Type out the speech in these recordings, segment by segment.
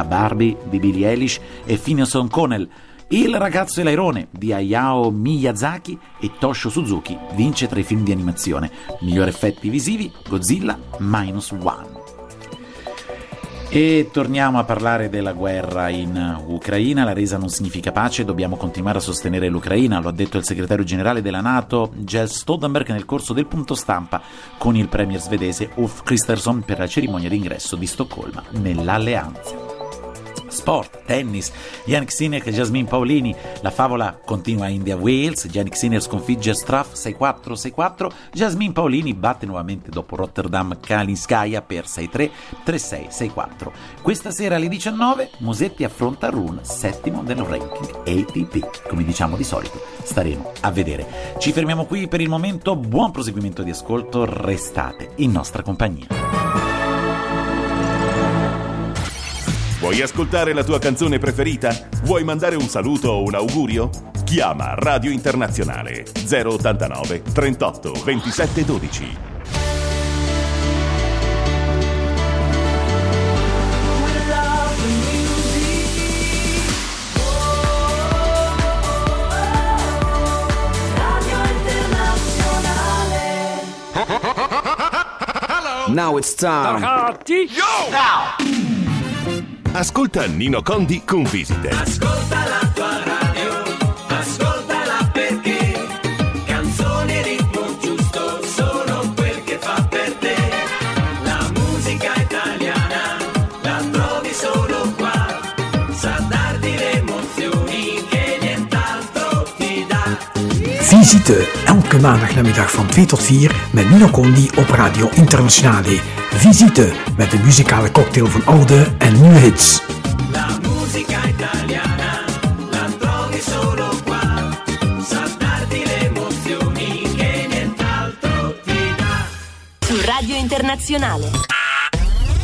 da Barbie di Billie Eilish e Phineas O'Connell. Il ragazzo e l'airone di Hayao Miyazaki e Toshio Suzuki vince tra i film di animazione. Migliori effetti visivi Godzilla Minus One. E torniamo a parlare della guerra in Ucraina. La resa non significa pace, dobbiamo continuare a sostenere l'Ucraina, lo ha detto il segretario generale della Nato, Jens Stoltenberg, nel corso del punto stampa con il premier svedese Ulf Kristersson per la cerimonia d'ingresso di Stoccolma nell'alleanza. Sport, tennis, Yannick Sinner e Jasmine Paolini. La favola continua a India-Wales. Yannick Sinner sconfigge Straff 6-4, 6-4. Jasmine Paolini batte nuovamente dopo Rotterdam Kalinskaya per 6-3, 3-6, 6-4. Questa sera alle 19 Musetti affronta Rune, settimo nel ranking ATP. Come diciamo di solito, staremo a vedere. Ci fermiamo qui per il momento. Buon proseguimento di ascolto. Restate in nostra compagnia. Vuoi ascoltare la tua canzone preferita? Vuoi mandare un saluto o un augurio? Chiama Radio Internazionale 089 38 27 12. Now it's time. Yo! Now! Ascolta Nino Condi con visite. Ascolta la tua radio, Visite elke maandagnamiddag van 2 tot 4 met Nino Condi op Radio Internationale. Visite met de muzikale cocktail van oude en nieuwe hits. La musica italiana la trovi solo qua. Sa darti le emozioni che nient'altro ti dà. Su Radio Internazionale.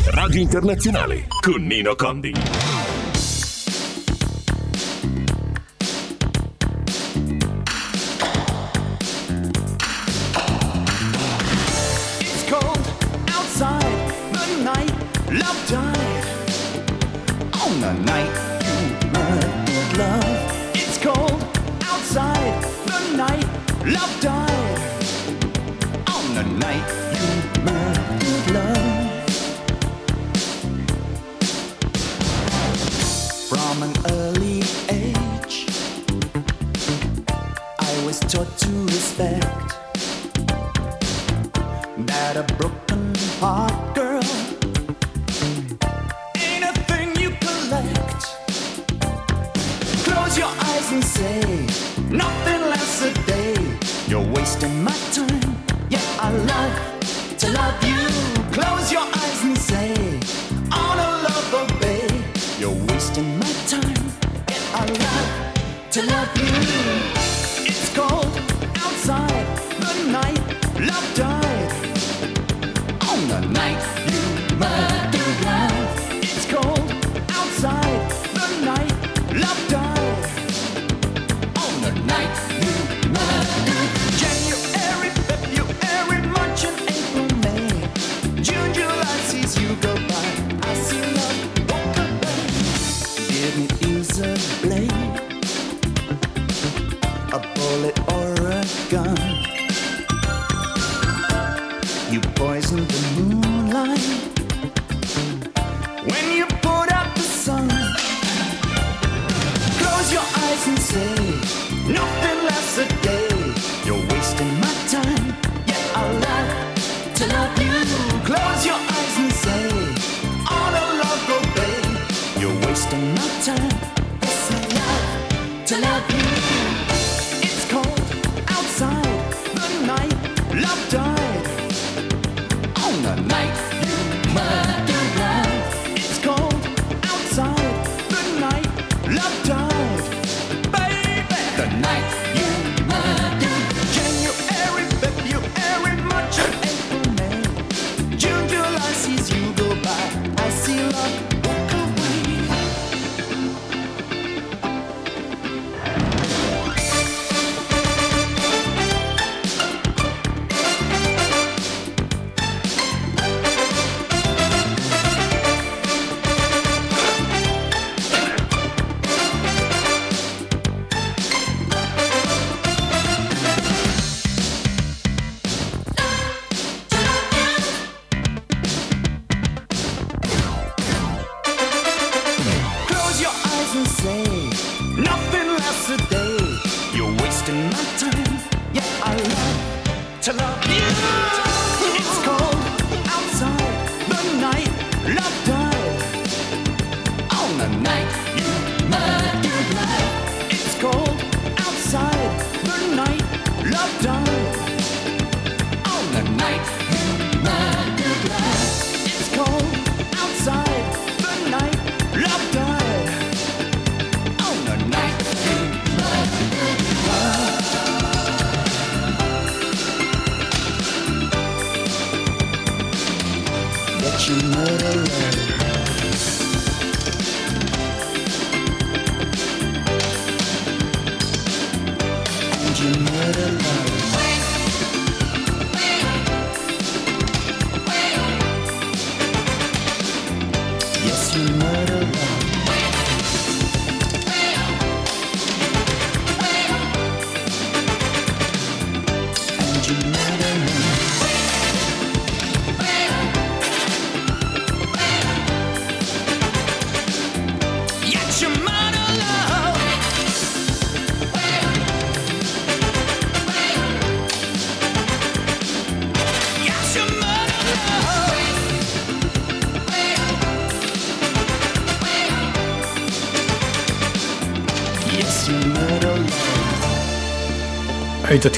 Radio Internazionale con Nino Condi. Broke 시간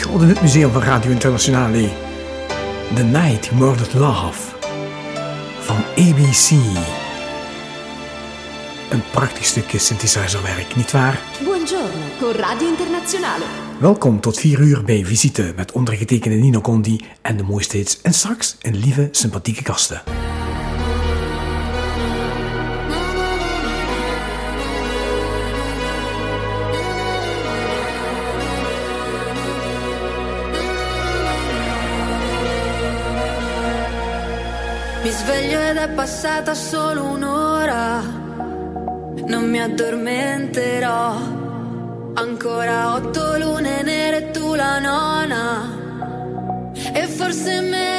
speelde in het museum van Radio Internationale The Night Murdered Love van ABC. Een prachtig stukje synthesizerwerk, nietwaar? Buongiorno, con Radio Internationale. Welkom tot 4 uur bij Visite met ondergetekende Nino Condi en de mooiste en straks een lieve, sympathieke gasten. Mi sveglio ed è passata solo un'ora, non mi addormenterò. Ancora otto lune nere e tu la nona, e forse me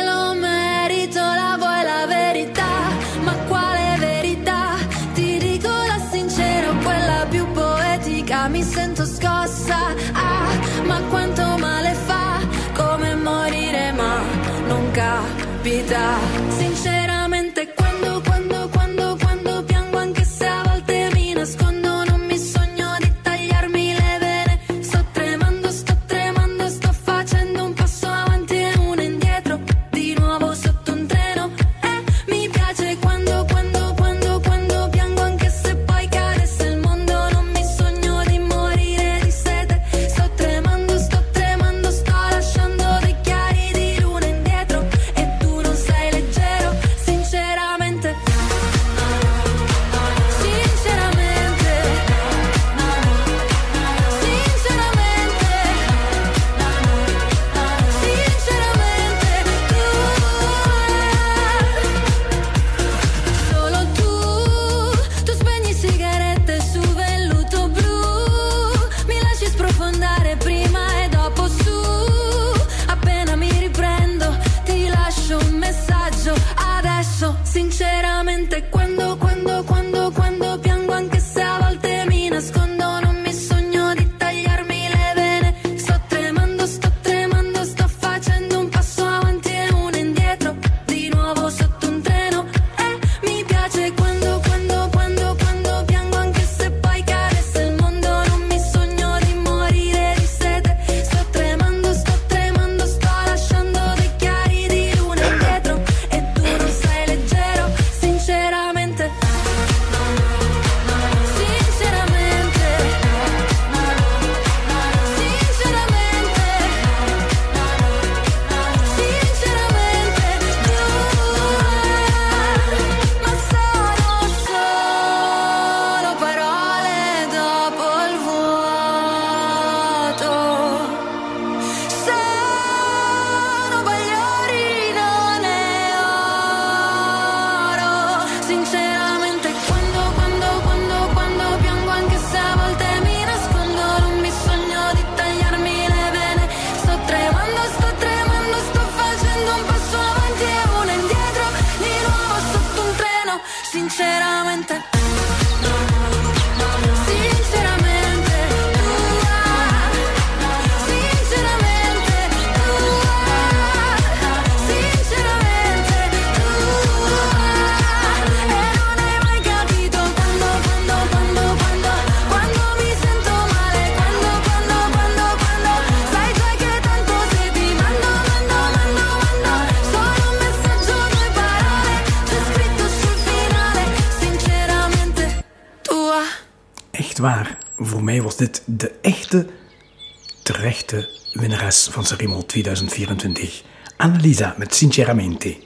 van Sanremo 2024. Annalisa met Sinceramente.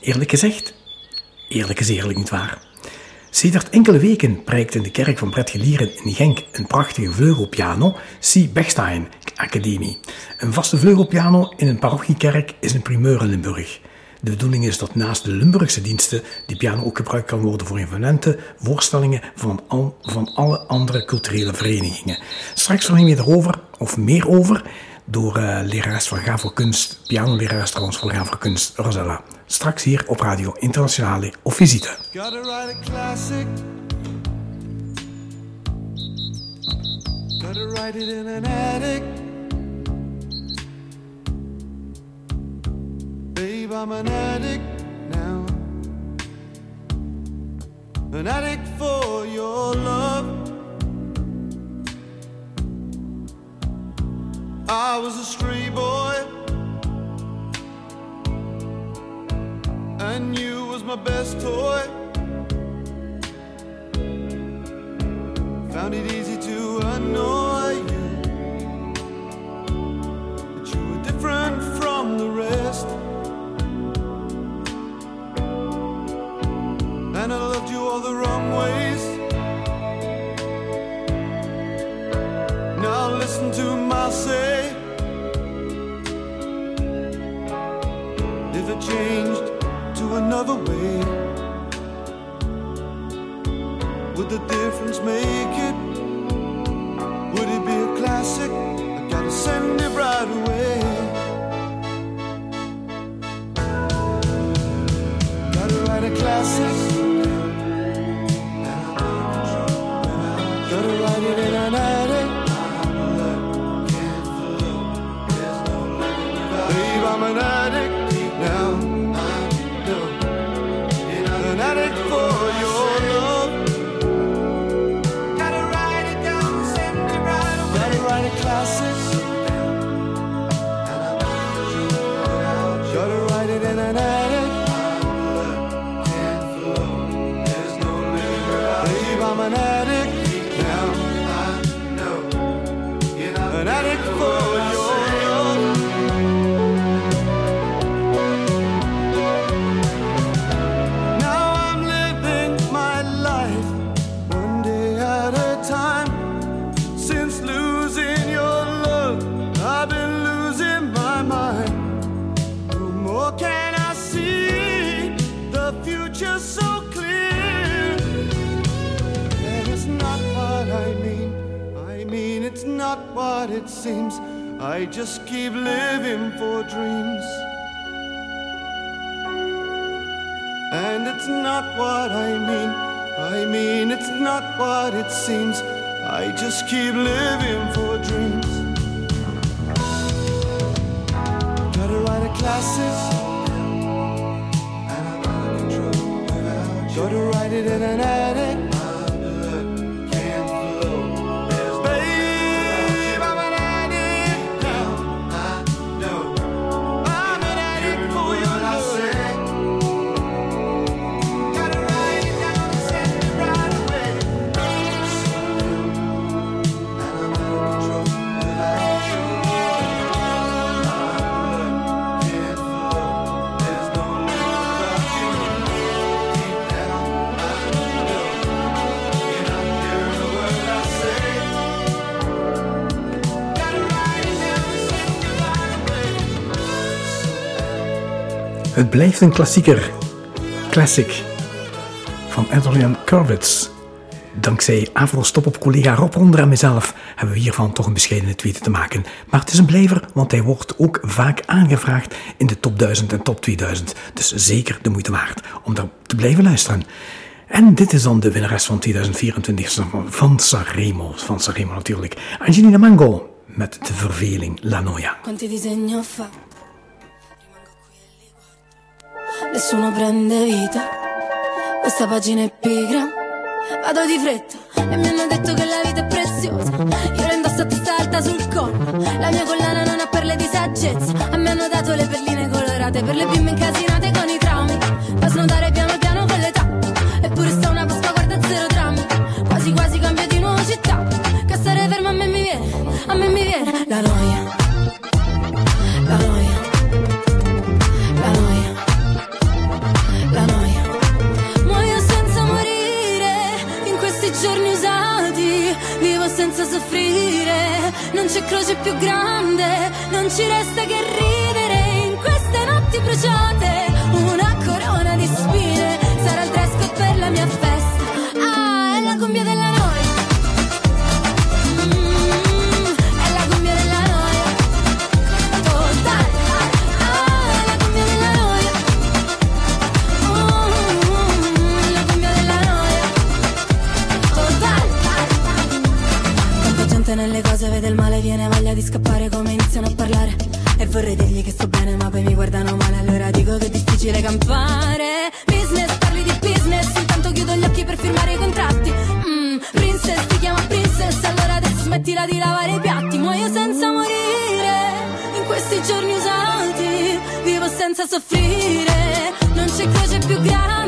Eerlijk gezegd, eerlijk is eerlijk niet waar. Sedert enkele weken prijkt in de kerk van Brett Gelieren in Genk een prachtige vleugelpiano, C. Bechstein Academie. Een vaste vleugelpiano in een parochiekerk is een primeur in Limburg. De bedoeling is dat naast de Limburgse diensten die piano ook gebruikt kan worden voor evenementen, voorstellingen van, al, van alle andere culturele verenigingen. Straks verneem je erover, of meer over, door uh, lerares van Ga voor Kunst, pianolerares trouwens van Ga voor Kunst, Rosella. Straks hier op Radio Internationale of visite. Gotta write a classic. Gotta write it in an attic. Babe, I'm an addict now. An addict for your love. I was a stray boy. And you was my best toy. Found it easy to annoy you. But you were different from the rest. And I loved you all the wrong ways. Listen to my say. If it changed to another way, would the difference make it? Would it be a classic? I gotta send it right away. Gotta write a classic. I just keep living for dreams. And it's not what I mean. I mean, it's not what it seems. I just keep living for dreams. Gotta write a classic. Gotta write it in an attic. Het blijft een klassieker. Classic. Van Adrian Kurwitz. Dankzij Avro-stop op collega Rob Ronder en mezelf hebben we hiervan toch een bescheidene tweede te maken. Maar het is een blijver, want hij wordt ook vaak aangevraagd in de top 1000 en top 2000. Dus zeker de moeite waard om daar te blijven luisteren. En dit is dan de winnares van 2024 van Sanremo. Van Sanremo natuurlijk. Angelina Mango met de verveling La Noia. Nessuno prende vita. Questa pagina è pigra. Vado di fretta e mi hanno detto che la vita è preziosa. Io la indosso a testa alta sul collo. La mia collana non ha perle di saggezza. A me hanno dato le perline colorate per le bimbe incasinate croce più grande, non ci resta che ridere in queste notti bruciate, viene voglia di scappare come iniziano a parlare. E vorrei dirgli che sto bene, ma poi mi guardano male, allora dico che è difficile campare. Business, parli di business, intanto chiudo gli occhi per firmare i contratti. Mm, princess, ti chiama princess, allora adesso smettila di lavare i piatti. Muoio senza morire, in questi giorni usati, vivo senza soffrire. Non c'è croce più grande,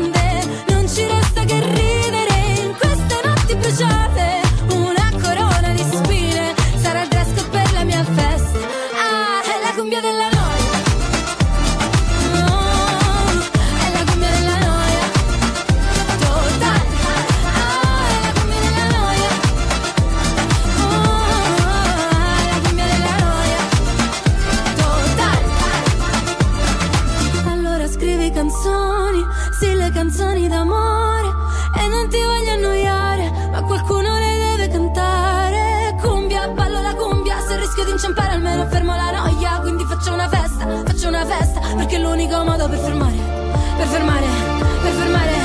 per fermare, per fermare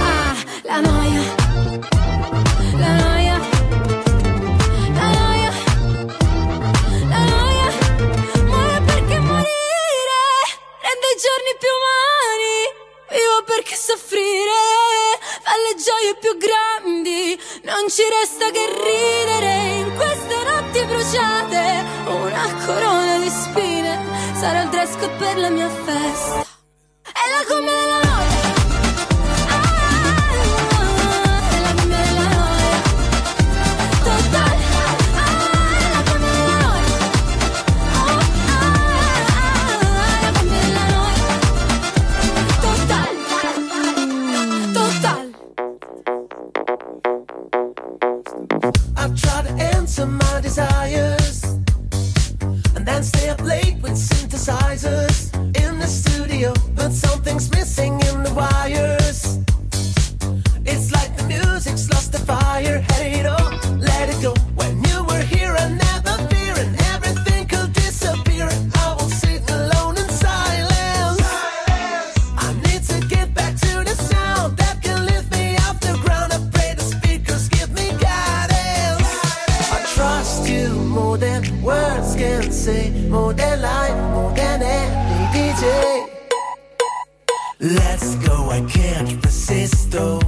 Ah, la noia La noia La noia La noia Muore perché morire rende i giorni più umani. Vivo perché soffrire fa le gioie più grandi. Non ci resta che ridere in queste notti bruciate. Una corona di spine sarà il dress per la mia festa. Total. I try to answer my Desires and then stay up late with synthesizers but something's missing in the wires. It's like the music's lost the fire, let it go. When you were here, I never and everything could disappear. I will sit alone in silence. I need to get back to the sound that can lift me off the ground. I pray the speakers give me guidance. I trust you more than words can say, more than life, though.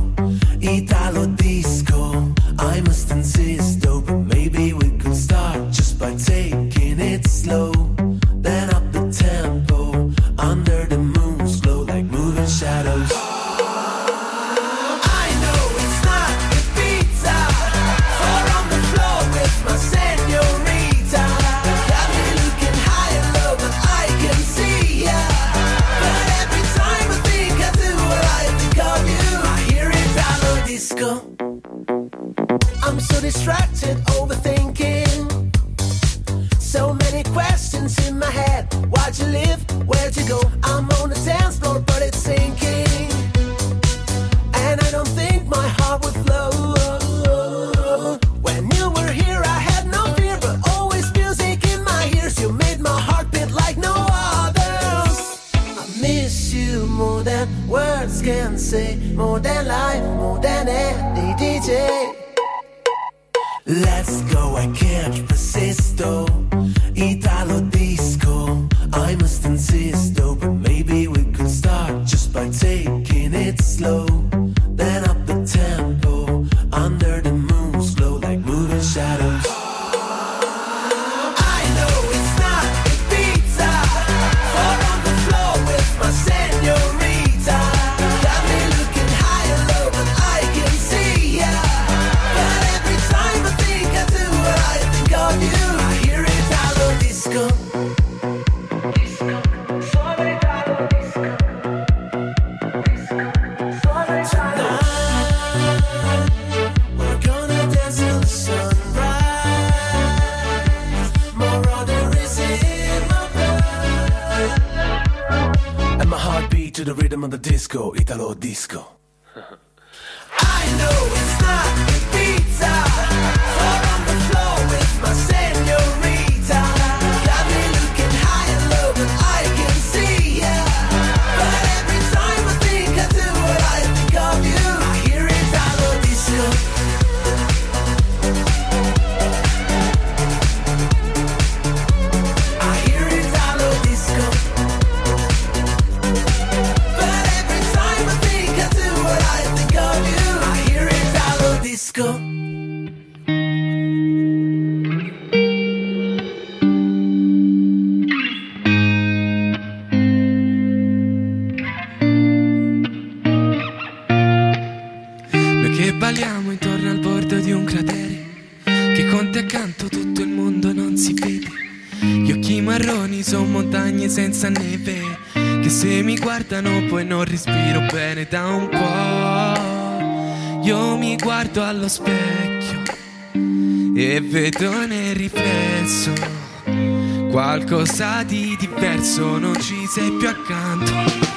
Qualcosa di diverso non ci sei più accanto.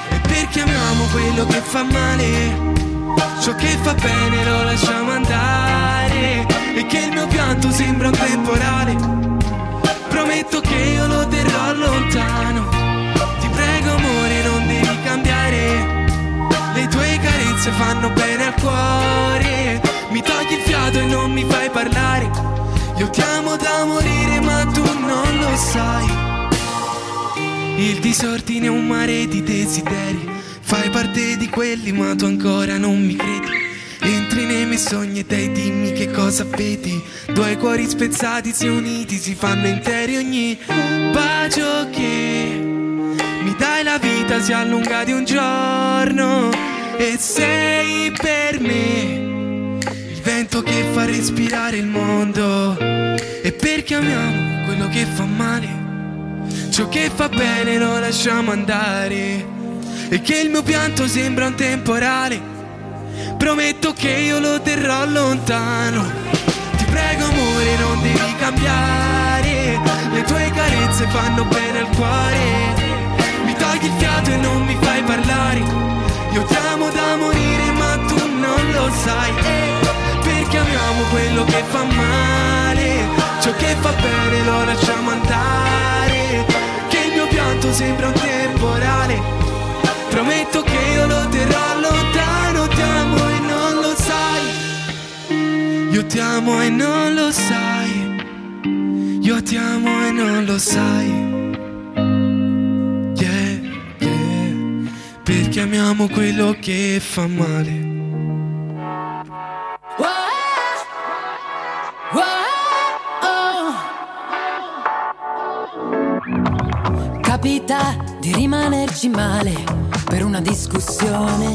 E perché amiamo quello che fa male? Ciò che fa bene lo lasciamo andare. E che il mio pianto sembra un temporale. Prometto che io lo terrò lontano. Ti prego amore non devi cambiare. Le tue carezze fanno bene al cuore. Mi togli il fiato e non mi fai parlare. Io ti amo da morire sai il disordine è un mare di desideri. Fai parte di quelli, ma tu ancora non mi credi. Entri nei miei sogni e dai dimmi che cosa vedi. Due cuori spezzati si uniti, si fanno interi ogni bacio che mi dai la vita si allunga di un giorno. E sei per me vento che fa respirare il mondo. E perché amiamo quello che fa male. Ciò che fa bene lo lasciamo andare. E che il mio pianto sembra un temporale. Prometto che io lo terrò lontano. Ti prego amore non devi cambiare. Le tue carezze fanno bene al cuore. Mi togli il fiato e non mi fai parlare. Io ti amo da morire ma tu non lo sai amiamo quello che fa male. Ciò che fa bene lo lasciamo andare. Che il mio pianto sembra un temporale. Prometto che io lo terrò lontano. Ti amo e non lo sai. Io ti amo e non lo sai. Io ti amo e non lo sai. Perché amiamo quello che fa male Capita di rimanerci male per una discussione,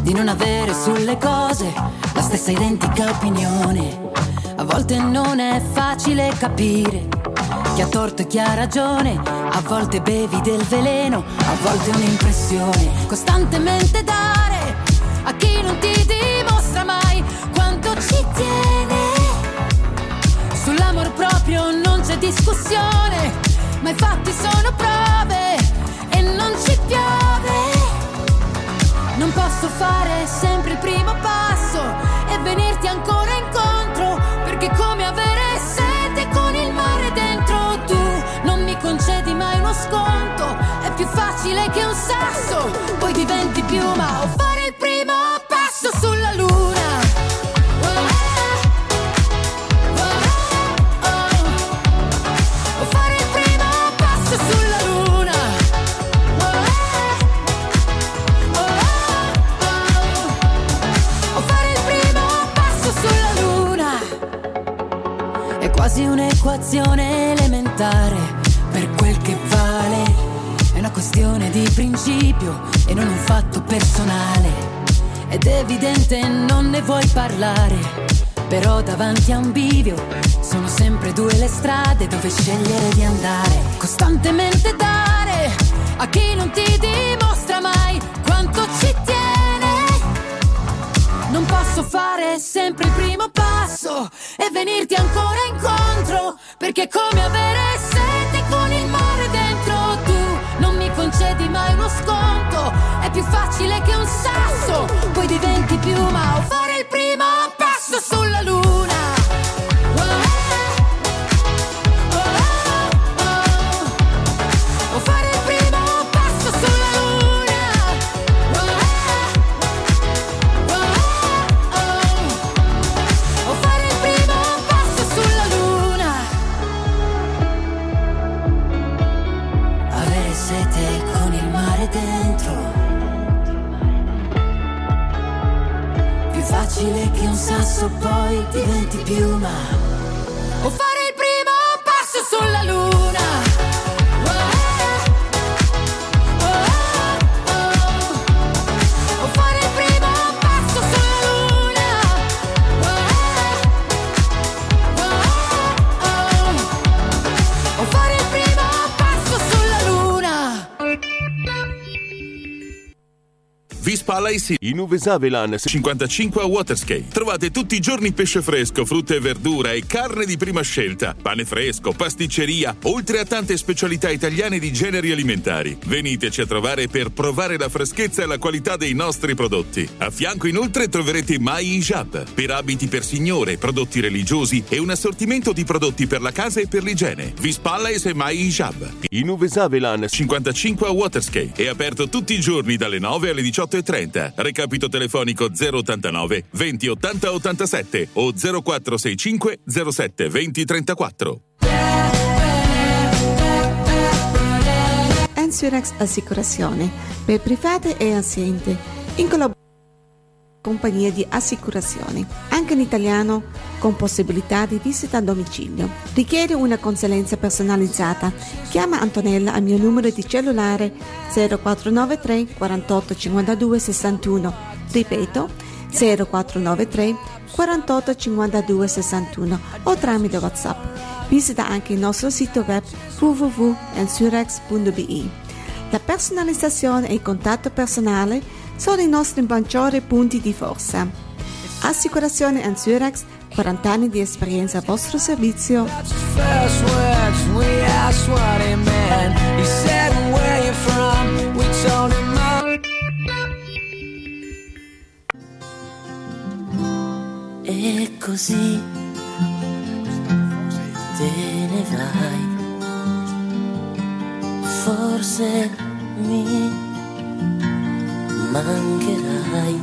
di non avere sulle cose la stessa identica opinione. A volte non è facile capire chi ha torto e chi ha ragione, a volte bevi del veleno, a volte un'impressione. Costantemente dare a chi non ti dimostra mai quanto ci tiene. Sull'amor proprio non c'è discussione, ma i fatti sono prove e non ci piove. Non posso fare sempre il primo passo e venirti ancora incontro, perché come avere quasi un'equazione elementare per quel che vale. È una questione di principio e non un fatto personale. Ed è evidente non ne vuoi parlare. Però davanti a un bivio sono sempre due le strade dove scegliere di andare. Costantemente dare a chi non ti dimostra mai quanto ci tiene. Non posso fare sempre il primo passo e venirti ancora incontro, perché è come avere sete con il mare dentro tu. Non mi concedi mai uno sconto, è più facile che un sasso, poi diventi piuma o fare il primo passo sulla luna. love. Alaisi in Uvesavelan 55 a Waterskate. Trovate tutti i giorni pesce fresco, frutta e verdura e carne di prima scelta, pane fresco, pasticceria, oltre a tante specialità italiane di generi alimentari. Veniteci a trovare per provare la freschezza e la qualità dei nostri prodotti. A fianco inoltre troverete Mai Hijab per abiti per signore, prodotti religiosi e un assortimento di prodotti per la casa e per l'igiene. Vispa Alaisi e Mai Hijab in Uvesavelan 55 a Waterskate. È aperto tutti i giorni dalle 9 alle 18.30. Recapito telefonico 089 20 80 87 o 0465 07 20 34. Ensurex Assicurazione. Per private e aziende. In collaborazione compagnie di assicurazione, anche in italiano con possibilità di visita a domicilio. Richiede una consulenza personalizzata? Chiama Antonella al mio numero di cellulare 0493 48 52 61. Ripeto 0493 48 52 61 o tramite WhatsApp. Visita anche il nostro sito web www.ensurex.be. La personalizzazione e il contatto personale sono i nostri maggiori punti di forza. Assicurazione Anzurex, 40 anni di esperienza a vostro servizio. E così te ne vai, forse mi mancherai.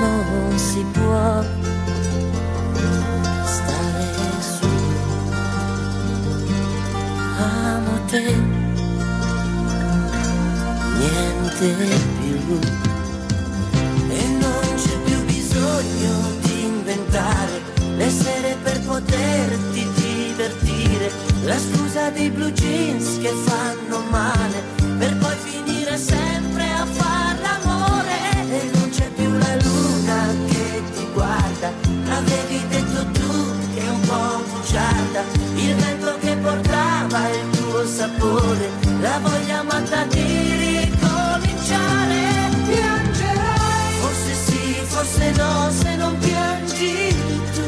Non si può stare su. Amo te, niente più. E non c'è più bisogno di inventare le sere per poterti divertire. La scusa dei blue jeans che fanno male per poi sempre a far l'amore. E non c'è più la luna che ti guarda. L'avevi detto tu che un po' bugiarda. Il vento che portava il tuo sapore. La voglia matta di ricominciare. Piangerai. Forse sì, forse no, se non piangi tu.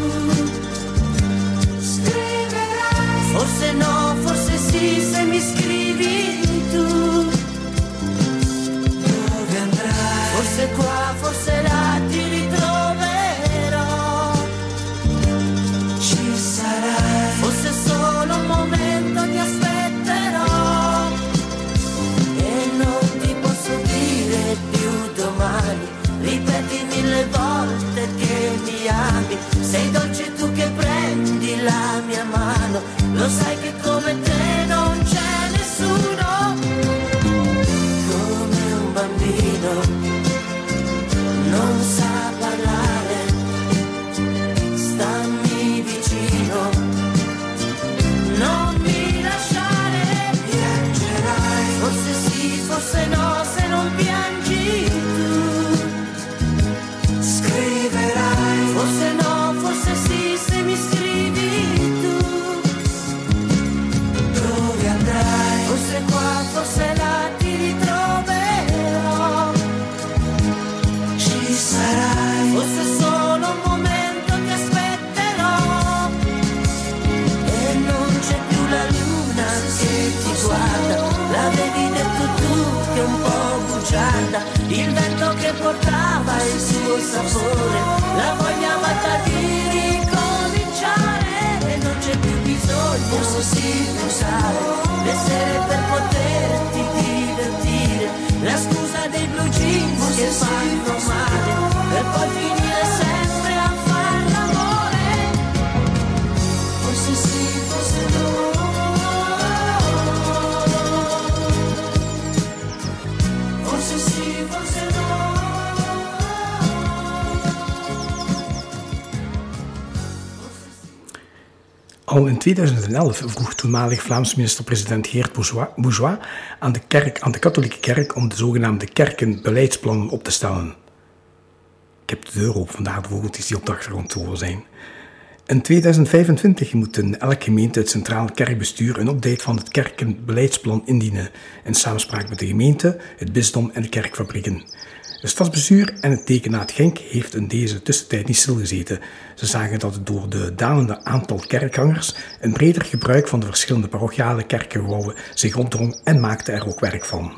Scriverai. Forse no, forse sì, se mi scrivi tu. se qua, forse la ti ritroverò. Ci sarai, forse solo un momento ti aspetterò. E non ti posso dire più domani, ripeti mille volte che mi ami, sei 2011 vroeg toenmalig Vlaams minister-president Geert Bourgeois, aan, de kerk, aan de katholieke kerk om de zogenaamde kerkenbeleidsplannen op te stellen. Ik heb de deur open, vandaar de vogeltjes die op de achtergrond te horen zijn. In 2025 moet in elke gemeente het Centraal Kerkbestuur een update van het kerkenbeleidsplan indienen, in samenspraak met de gemeente, het bisdom en de kerkfabrieken. Het stadsbestuur en het dekenaat Genk heeft in deze tussentijd niet stilgezeten. Ze zagen dat door de dalende aantal kerkgangers een breder gebruik van de verschillende parochiale kerkgebouwen zich opdrong en maakten er ook werk van.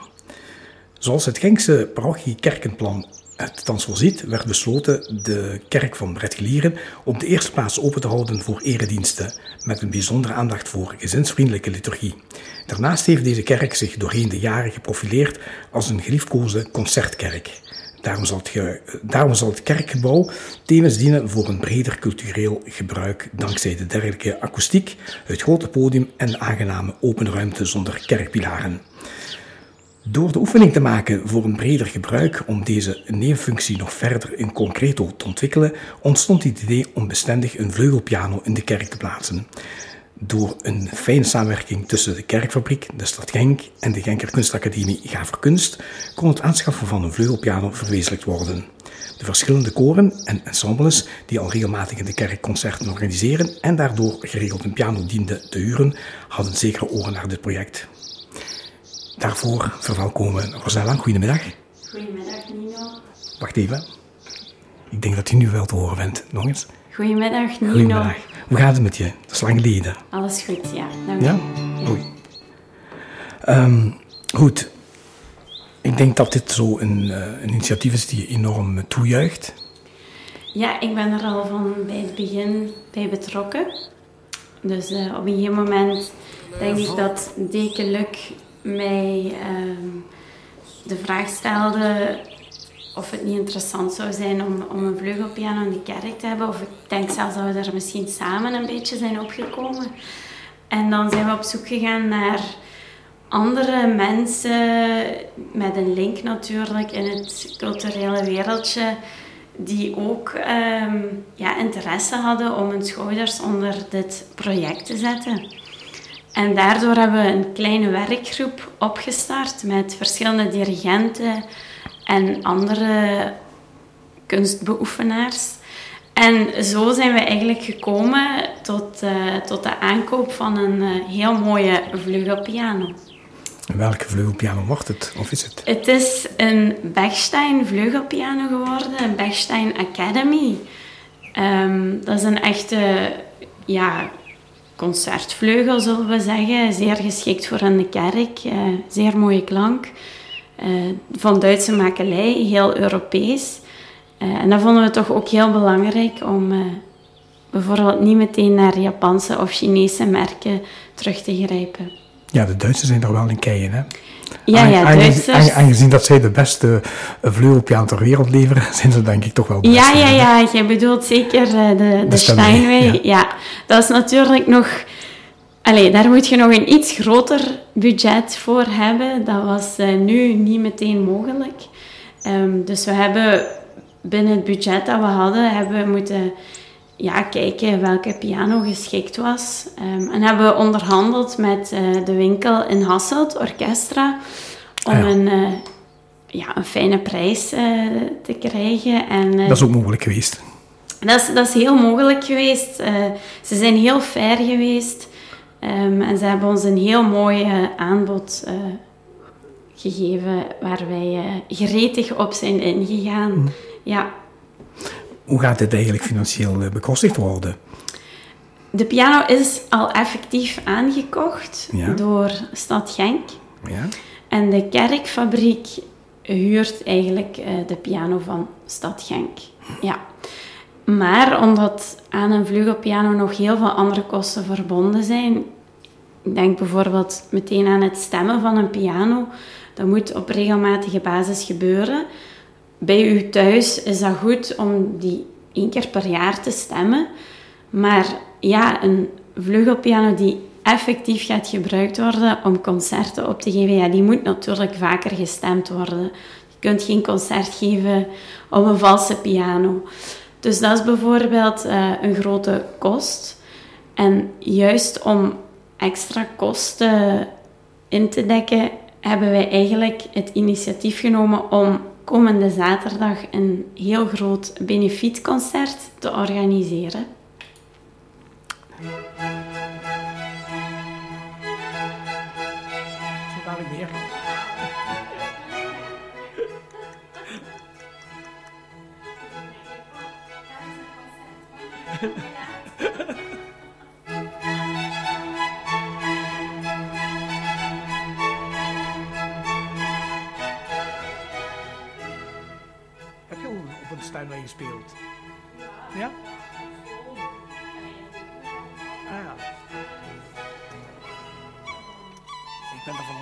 Zoals het Genkse parochie-kerkenplan het thans voorziet, werd besloten de kerk van Bredgelieren op de eerste plaats open te houden voor erediensten, met een bijzondere aandacht voor gezinsvriendelijke liturgie. Daarnaast heeft deze kerk zich doorheen de jaren geprofileerd als een geliefkoosde concertkerk. Daarom zal, het het kerkgebouw tevens dienen voor een breder cultureel gebruik dankzij de dergelijke akoestiek, het grote podium en de aangename open ruimte zonder kerkpilaren. Door de oefening te maken voor een breder gebruik om deze nevenfunctie nog verder in concreto te ontwikkelen, ontstond het idee om bestendig een vleugelpiano in de kerk te plaatsen. Door een fijne samenwerking tussen de kerkfabriek, de stad Genk en de Genker Kunstacademie Gaver Kunst kon het aanschaffen van een vleugelpiano verwezenlijkt worden. De verschillende koren en ensembles die al regelmatig in de kerk concerten organiseren en daardoor geregeld een piano dienden te huren, hadden zekere oren naar dit project. Daarvoor verwelkomen Rosella. Goedemiddag. Goedemiddag Nino. Wacht even. Ik denk dat je nu wel te horen bent. Nog eens. Goedemiddag Nino. Goedemiddag. Hoe gaat het met je? Dat is lang geleden. Alles goed, ja. Dank Ja? u. Oei. Ehm, goed. Ik denk dat dit zo een, eh, een initiatief is die je enorm toejuicht. Ja, ik ben er al van bij het begin bij betrokken. Dus eh, op een gegeven moment denk ik dat Deke Luc mij ehm, de vraag stelde of het niet interessant zou zijn om, om een vleugelpiano in de kerk te hebben. Of ik denk zelfs dat we er misschien samen een beetje zijn opgekomen. En dan zijn we op zoek gegaan naar andere mensen met een link natuurlijk in het culturele wereldje die ook ehm, ja, interesse hadden om hun schouders onder dit project te zetten. En daardoor hebben we een kleine werkgroep opgestart met verschillende dirigenten en andere kunstbeoefenaars. En zo zijn we eigenlijk gekomen tot, eh, tot de aankoop van een eh, heel mooie vleugelpiano. Welke vleugelpiano wordt het? Of is het? Het is een Bechstein vleugelpiano geworden, een Bechstein Academy. Ehm, dat is een echte ja, concertvleugel, zullen we zeggen. Zeer geschikt voor in de kerk, eh, zeer mooie klank. Eh, van Duitse makelij, heel Europees. Eh, en dat vonden we toch ook heel belangrijk om eh, bijvoorbeeld niet meteen naar Japanse of Chinese merken terug te grijpen. Ja, de Duitsers zijn er wel in keien, hè? Ja, ja, Duitsers. aange- Aangezien dat zij de beste vleugelpiano ter wereld leveren, zijn ze denk ik toch wel de Ja, ja, ja, jij bedoelt zeker de, de, De Steinway, Steinway. Ja. dat is natuurlijk nog... Allee, daar moet je nog een iets groter budget voor hebben. Dat was eh, nu niet meteen mogelijk. Ehm, dus we hebben binnen het budget dat we hadden, hebben we moeten ja, kijken welke piano geschikt was. Ehm, en hebben we onderhandeld met eh, de winkel in Hasselt, Orchestra, om Ah ja. een, eh, ja, een fijne prijs te krijgen. En, Dat is ook mogelijk geweest. dat is, dat is heel mogelijk geweest. Ze zijn heel fair geweest. Ehm, en ze hebben ons een heel mooi eh, aanbod eh, gegeven waar wij eh, gretig op zijn ingegaan. Ja. Hoe gaat dit eigenlijk financieel bekostigd worden? De piano is al effectief aangekocht Ja. door Stad Genk. Ja? En de kerkfabriek huurt eigenlijk de piano van Stad Genk. Ja. Maar omdat aan een vleugelpiano nog heel veel andere kosten verbonden zijn, ik denk bijvoorbeeld meteen aan het stemmen van een piano. Dat moet op regelmatige basis gebeuren. Bij u thuis is dat goed om die één keer per jaar te stemmen. Maar ja, een vleugelpiano die effectief gaat gebruikt worden om concerten op te geven, ja, die moet natuurlijk vaker gestemd worden. Je kunt geen concert geven op een valse piano. Dus dat is bijvoorbeeld uh, een grote kost. En juist om extra kosten in te dekken, hebben wij eigenlijk het initiatief genomen om komende zaterdag een heel groot benefietconcert te organiseren. Heb je al op een Steinway gespeeld? Ja? Ah ja. Ik ben indruk van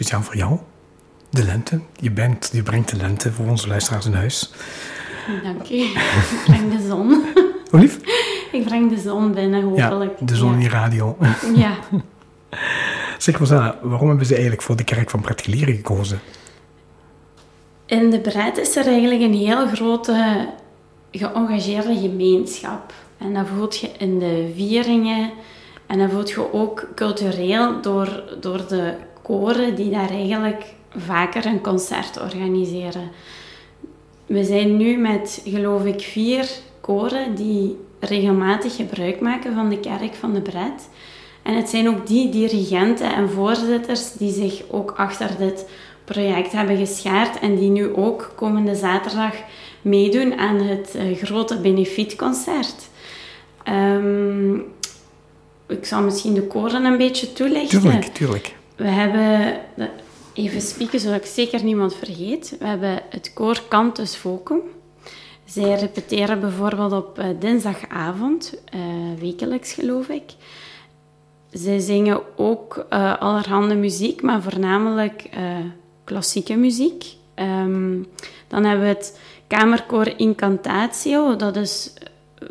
Speciaal voor jou. De lente. Je, bent, je brengt de lente voor onze luisteraars in huis. Dank u. Ik breng de zon. Hoe lief? Ik breng de zon binnen, hopelijk. Ja, de zon in je radio. Ja. Zeg Rosanna, waarom hebben ze eigenlijk voor de kerk van particulieren gekozen? In de Bret is er eigenlijk een heel grote geëngageerde gemeenschap. En dat voelt je in de vieringen en dat voelt je ook cultureel door, door de koren die daar eigenlijk vaker een concert organiseren. We zijn nu met, geloof ik, vier koren die regelmatig gebruik maken van de kerk van de Bret. En het zijn ook die dirigenten en voorzitters die zich ook achter dit project hebben geschaard en die nu ook komende zaterdag meedoen aan het eh, grote benefietconcert. Ehm, ik zal misschien de koren een beetje toelichten. Tuurlijk, tuurlijk. We hebben, even spieken zodat ik zeker niemand vergeet, we hebben het koor Cantus Vocum. Zij repeteren bijvoorbeeld op eh, dinsdagavond, eh, wekelijks geloof ik. Zij zingen ook eh, allerhande muziek, maar voornamelijk klassieke muziek. Ehm, dan hebben we het kamerkoor Incantatio, dat is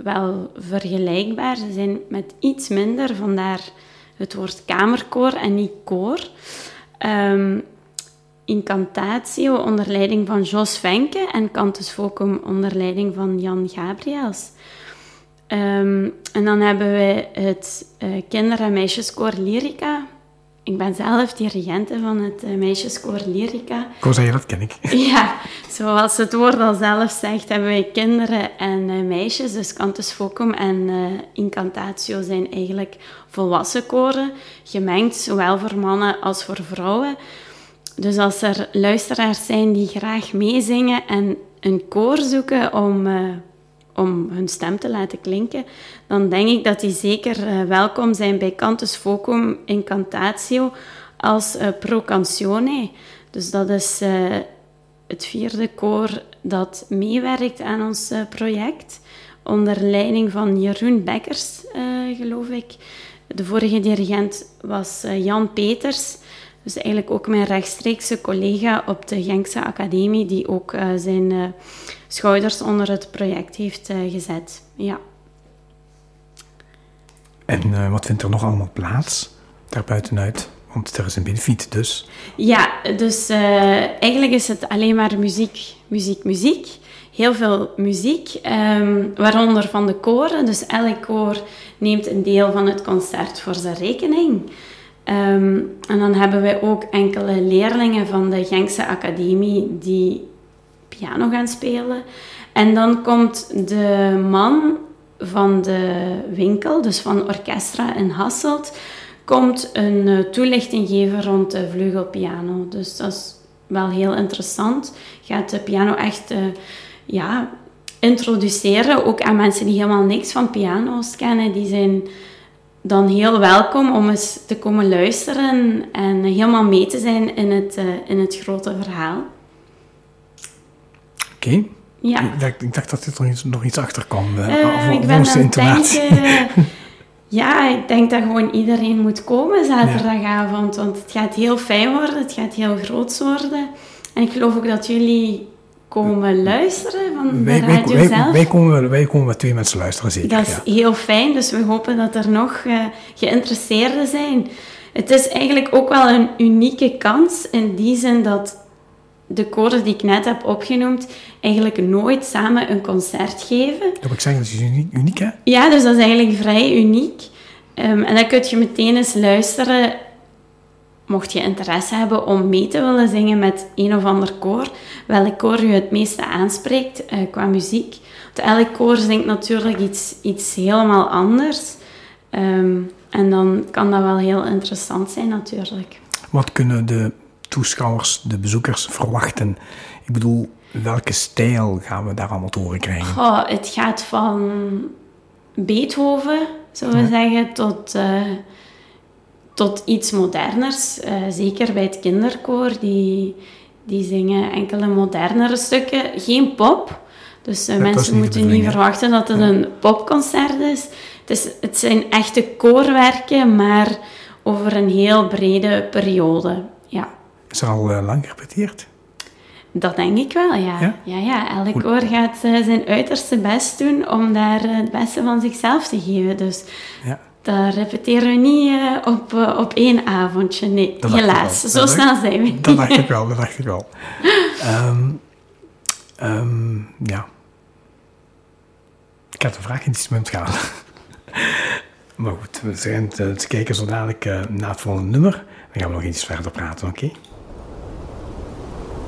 wel vergelijkbaar. Ze zijn met iets minder, vandaar het woord kamerkoor en niet koor. Ehm, Incantatio onder leiding van Jos Venke en Cantus Vocum onder leiding van Jan Gabriels. Ehm, en dan hebben we het eh, kinder- en meisjeskoor Lyrica. Ik ben zelf dirigente van het eh, meisjeskoor Lyrica. Zeggen, dat ken ik. Ja, zoals het woord al zelf zegt, hebben wij kinderen en eh, meisjes. Dus Cantus Vocum en eh, Incantatio zijn eigenlijk volwassen koren, gemengd, zowel voor mannen als voor vrouwen. Dus als er luisteraars zijn die graag meezingen en een koor zoeken om, om hun stem te laten klinken, dan denk ik dat die zeker eh, welkom zijn bij Cantus Vocum Incantatio als eh, Pro. Dus dat is eh, het vierde koor dat meewerkt aan ons project, onder leiding van Jeroen Bekkers, geloof ik. De vorige dirigent was Jan Peters, dus eigenlijk ook mijn rechtstreekse collega op de Genkse Academie, die ook eh, zijn eh, schouders onder het project heeft eh, gezet. Ja. En wat vindt er nog allemaal plaats daarbuitenuit? Want er is een benefiet, dus. Ja, dus eigenlijk is het alleen maar muziek, muziek, muziek. Heel veel muziek, ehm, waaronder van de koren. Dus elk koor neemt een deel van het concert voor zijn rekening. Ehm, en dan hebben wij ook enkele leerlingen van de Genkse Academie die piano gaan spelen. En dan komt de man van de winkel, dus van Orchestra in Hasselt, komt een eh, toelichting geven rond de vleugelpiano. Dus dat is wel heel interessant. Gaat de piano echt eh, ja, introduceren, ook aan mensen die helemaal niks van piano's kennen. Die zijn dan heel welkom om eens te komen luisteren en helemaal mee te zijn in het, eh, in het grote verhaal. Oké. Ja. Ik, dacht, ik dacht dat dit nog iets, nog iets achter kwam. voor ik ben aan denken... ja, ik denk dat gewoon iedereen moet komen zaterdagavond. Want het gaat heel fijn worden, het gaat heel groots worden. En ik geloof ook dat jullie komen luisteren van wij, de radio wij, zelf. wij komen, wij komen met twee mensen luisteren, zeker. Dat is ja. heel fijn, dus we hopen dat er nog eh, geïnteresseerden zijn. Het is eigenlijk ook wel een unieke kans in die zin dat de koren die ik net heb opgenoemd eigenlijk nooit samen een concert geven. Dat wil ik zeggen, dat is uniek, uniek hè? Ja, dus dat is eigenlijk vrij uniek. Ehm, en dan kun je meteen eens luisteren, mocht je interesse hebben om mee te willen zingen met een of ander koor, welk koor je het meeste aanspreekt eh, qua muziek. Want elk koor zingt natuurlijk iets, iets helemaal anders. Ehm, en dan kan dat wel heel interessant zijn natuurlijk. Wat kunnen de toeschouwers, de bezoekers verwachten? Ik bedoel, welke stijl gaan we daar allemaal te horen krijgen? Goh, het gaat van Beethoven, zullen we zeggen, tot, eh, tot iets moderners. Eh, zeker bij het kinderkoor, die, die zingen enkele modernere stukken. Geen pop. Dus eh, mensen moeten niet verwachten dat het een popconcert is. Het, is. het zijn echte koorwerken, maar over een heel brede periode. Ja. Is er al eh, lang gerepeteerd? Dat denk ik wel, ja. Ja? Ja, ja, elk koor gaat zijn uiterste best doen om daar het beste van zichzelf te geven. Dus Ja. Dat repeteren we niet eh, op, eh, op één avondje. Nee, Dat helaas. Zo Dat snel dacht- zijn we. Dat dacht ik wel, dat dacht ik wel. Ehm, ehm, ja. Ik had een vraag in die moment gaan. maar goed, we zijn te, te kijken zo dadelijk eh, naar het volgende nummer. Dan gaan we nog iets verder praten, oké?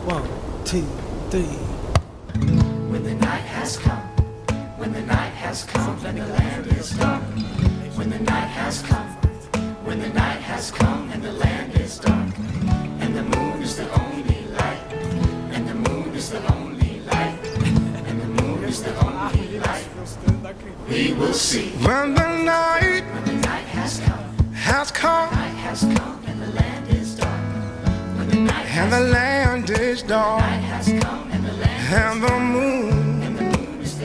One, two, three. When the night has come, when the night has come, and the land is dark. Night has come, When the night has come and the land is dark, and the moon is the only light, and the moon is the only light, and the moon is the only light, we will see. When the night, when the night has come, has come, night has come, and the land is dark. When the night and the land is dark, night has come, and the land and the moon, and the moon is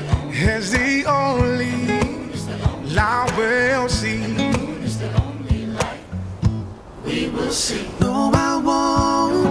the only, the light we'll see. moon is the only light, we will see. No, I won't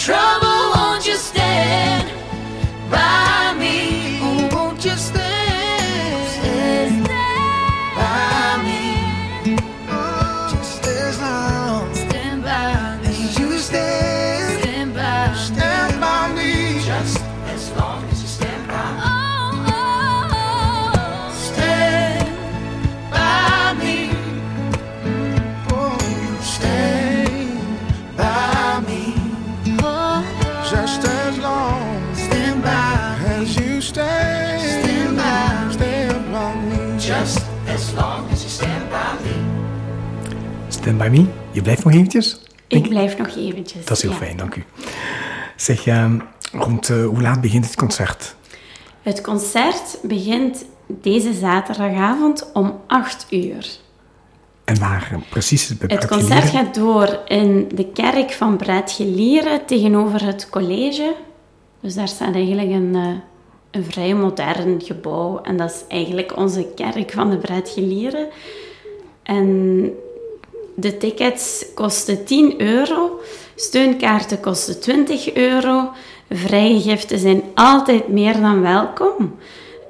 trouble, Me. Je blijft nog eventjes? Ik blijf nog eventjes. Dat is heel ja. fijn, dank u. Zeg, ehm, rond eh, hoe laat begint het concert? Het concert begint deze zaterdagavond om 8 uur. En waar eh, precies bij Het concert gaat door in de kerk van Breitgelieren tegenover het college. Dus daar staat eigenlijk een, eh, een vrij modern gebouw. En dat is eigenlijk onze kerk van de Breitgelieren. En de tickets kosten 10 euro. Steunkaarten kosten 20 euro. Vrije giften zijn altijd meer dan welkom.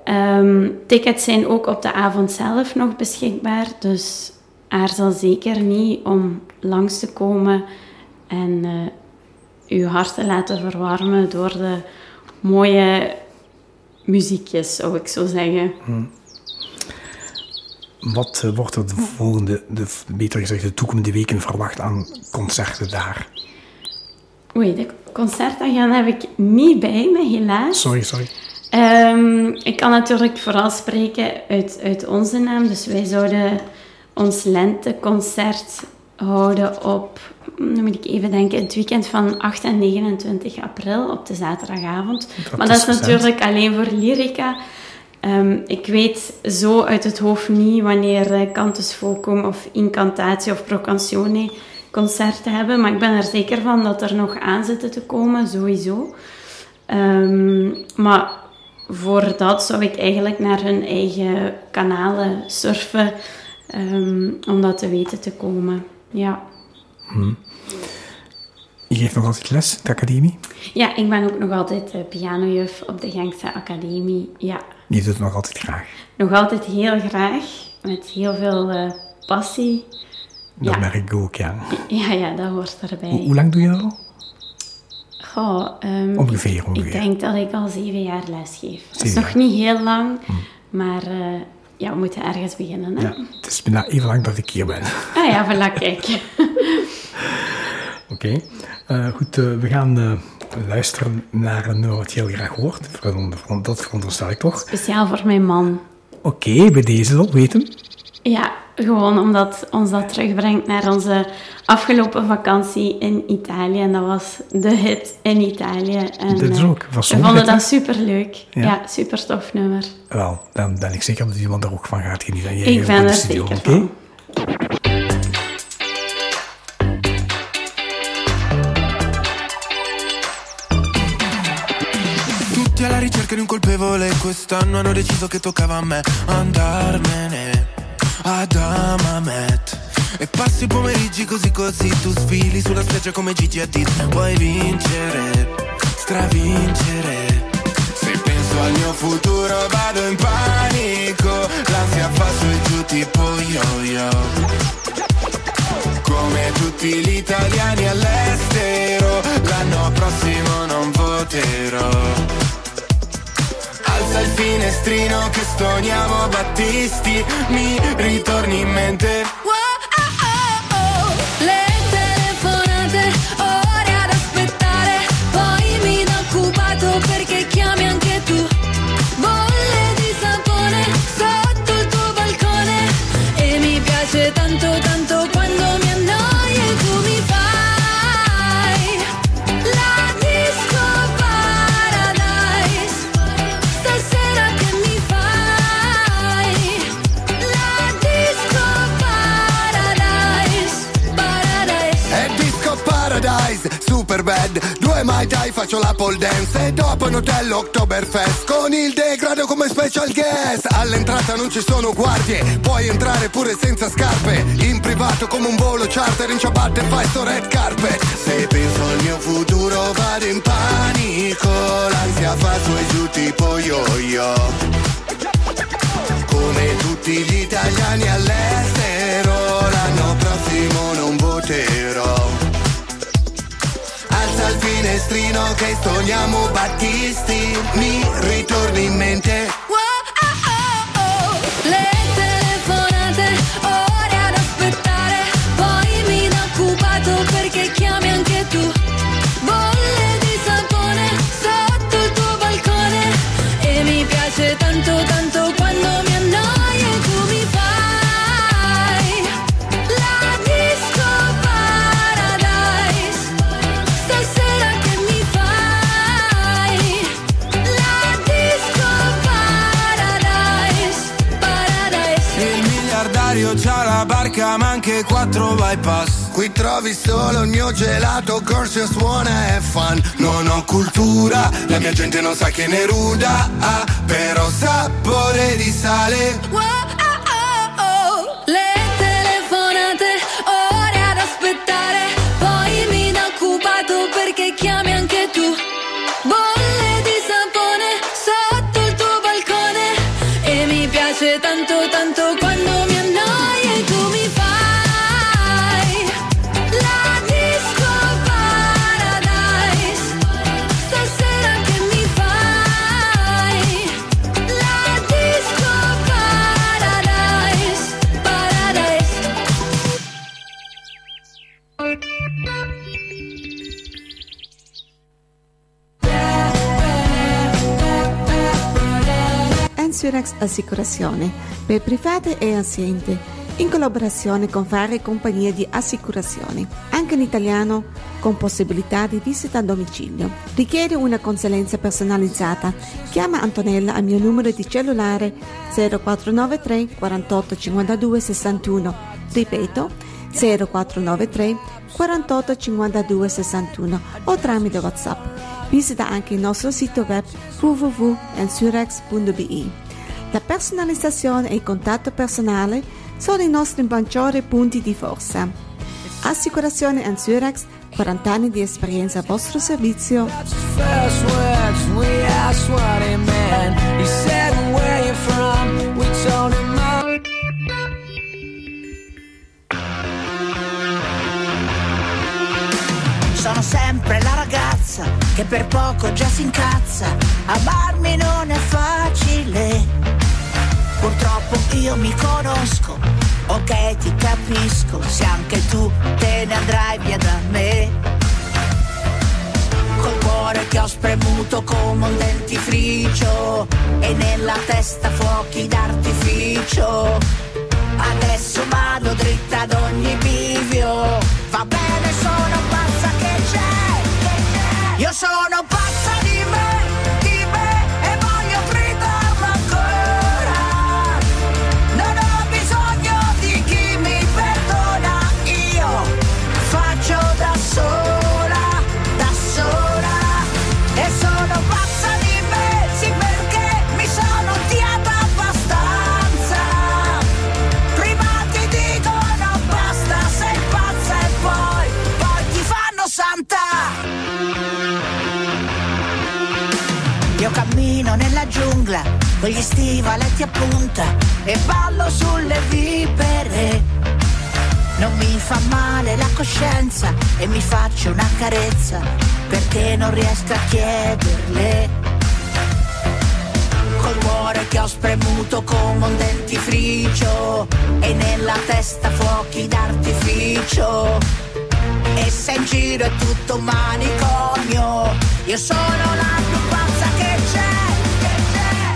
Ehm, tickets zijn ook op de avond zelf nog beschikbaar. Dus aarzel zeker niet om langs te komen en eh, uw hart te laten verwarmen door de mooie muziekjes, zou ik zo zeggen. Wat eh, wordt er de volgende, de, beter gezegd de toekomende weken verwacht aan concerten daar? Oei, de concertagenda heb ik niet bij me, helaas. Sorry, sorry. Ehm, ik kan natuurlijk vooral spreken uit, uit onze naam. Dus wij zouden ons lenteconcert houden op, nu moet ik even denken, het weekend van 8 en 29 april op de zaterdagavond. Dat maar dat is natuurlijk alleen voor Lyrica. Ehm, ik weet zo uit het hoofd niet wanneer uh, Cantus Vocum of Incantatie of Procanzione concerten hebben. Maar ik ben er zeker van dat er nog aan zitten te komen, sowieso. Ehm, maar voor dat zou ik eigenlijk naar hun eigen kanalen surfen ehm, om dat te weten te komen. Ja. Hm. Je geeft nog altijd les, de academie? Ja, ik ben ook nog altijd eh, pianojuf op de Genkse Academie. Ja, Je doet het nog altijd graag. nog altijd heel graag, met heel veel eh, passie. Dat Ja. merk ik ook, ja. Ja, ja, dat hoort erbij. Hoe, hoe lang doe je dat al? Goh, ehm, Ongeveer, ik, ongeveer. Ik denk dat ik al zeven jaar les geef. Dat is nog niet heel lang, maar eh, ja, we moeten ergens beginnen. Hè? Ja, het is bijna even lang dat ik hier ben. Ah ja, voilà, kijk. Oké. Eh, goed, eh, we gaan eh, luisteren naar een nummer wat je heel graag hoort. Dat veronderstel ik toch? Speciaal voor mijn man. Oké, bij deze weet hem. Ja, gewoon omdat ons dat terugbrengt naar onze afgelopen vakantie in Italië. En dat was de hit in Italië. En, Dit is ook, was We vonden dat superleuk. Ja. Ja, super tof nummer. Wel, dan ben ik zeker dat iemand daar ook van gaat genieten. En jij Ik ben er studio, zeker oké? van. Di un colpevole Quest'anno hanno deciso che toccava a me Andarmene ad Amamet. E passi i pomeriggi così così Tu sfili sulla spiaggia come Gigi Hadid. Vuoi vincere, stravincere. Se penso al mio futuro vado in panico L'ansia fa su e giù tipo yo-yo. Come tutti gli italiani all'estero, l'anno prossimo non voterò. Alza il finestrino che stoniamo Battisti, mi ritorni in mente. Faccio la pole dance E dopo in hotel Oktoberfest. Con il degrado come special guest. All'entrata non ci sono guardie Puoi entrare pure senza scarpe. In privato come un volo charter In ciabatte fai sto red carpet. Se penso al mio futuro vado in panico L'ansia fa su e giù tipo yo-yo. Come tutti gli italiani all'estero, l'anno prossimo non voterò finestrino che stoniamo Battisti, mi ritorni in mente. Wow, ah, oh, oh, oh, ma anche quattro bypass. Qui trovi solo il mio gelato, corso suona e fan. Non ho cultura, la mia gente non sa che ne ruda, ah, però sapore di sale. Le Ensurex Assicurazione per private e aziende, in collaborazione con varie compagnie di assicurazione, anche in italiano, con possibilità di visita a domicilio. Richiede una consulenza personalizzata? Chiama Antonella al mio numero di cellulare 0493 48 52 61. Ripeto 0493 48 52 61 o tramite WhatsApp. Visita anche il nostro sito web www.ensurex.be. La personalizzazione e il contatto personale sono i nostri maggiori punti di forza. Assicurazione Anzurax, 40 anni di esperienza a vostro servizio. First words we asked what he meant. He said, Where you from? We told him. "Oh, Sono sempre la ragazza che per poco già si incazza. Amarmi non è facile. Purtroppo io mi conosco. Ok, ti capisco. Se anche tu te ne andrai via da me. Col cuore che ho spremuto come un dentifricio. E nella testa fuochi d'artificio. Adesso vado dritta ad ogni bivio. Va bene, sono Yo solo no pago. Con gli stivaletti a punta e ballo sulle vipere. Non mi fa male la coscienza e mi faccio una carezza perché non riesco a chiederle. Col cuore che ho spremuto come un dentifricio e nella testa fuochi d'artificio. E se in giro è tutto un manicomio, io sono la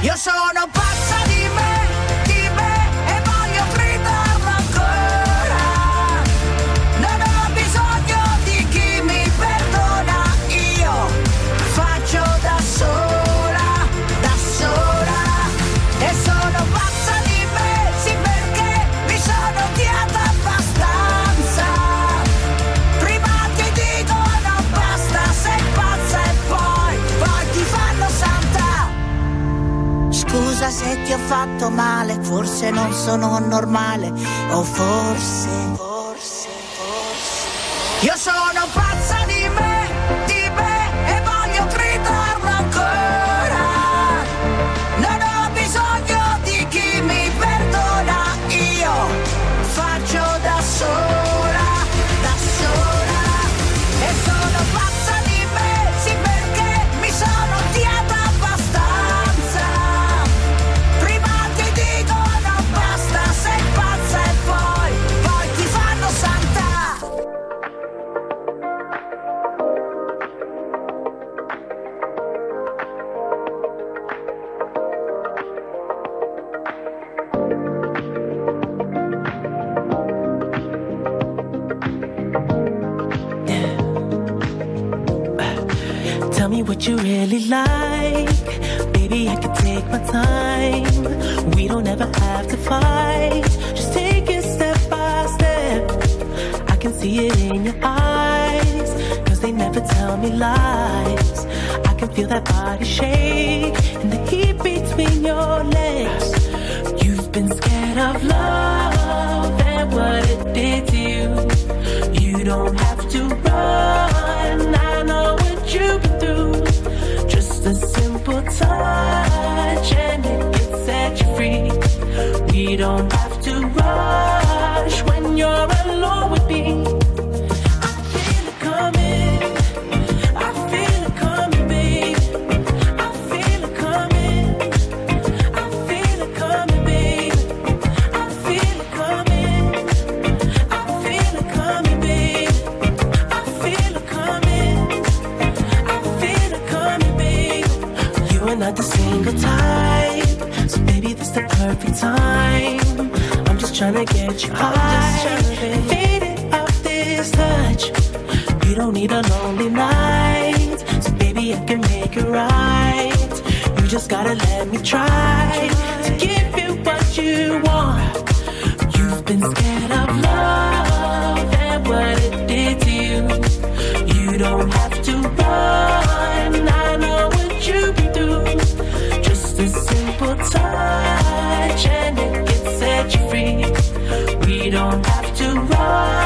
Yo sono pazzo ho fatto male, forse non sono normale, o forse, forse, forse. Io sono pazza That body shake and the heat between your legs. You've been scared of love and what it did to you. You don't have to run. I know what you've been through. Just a simple touch and it can set you free. We don't have You are not the single type, so baby, this the perfect time. I'm just trying to get you high, Fade it off this touch. You don't need a lonely night, so baby, I can make it right. You just gotta let me try to give you what you want. You've been scared of love and what it did to you. You don't have to run. I know what you've rock.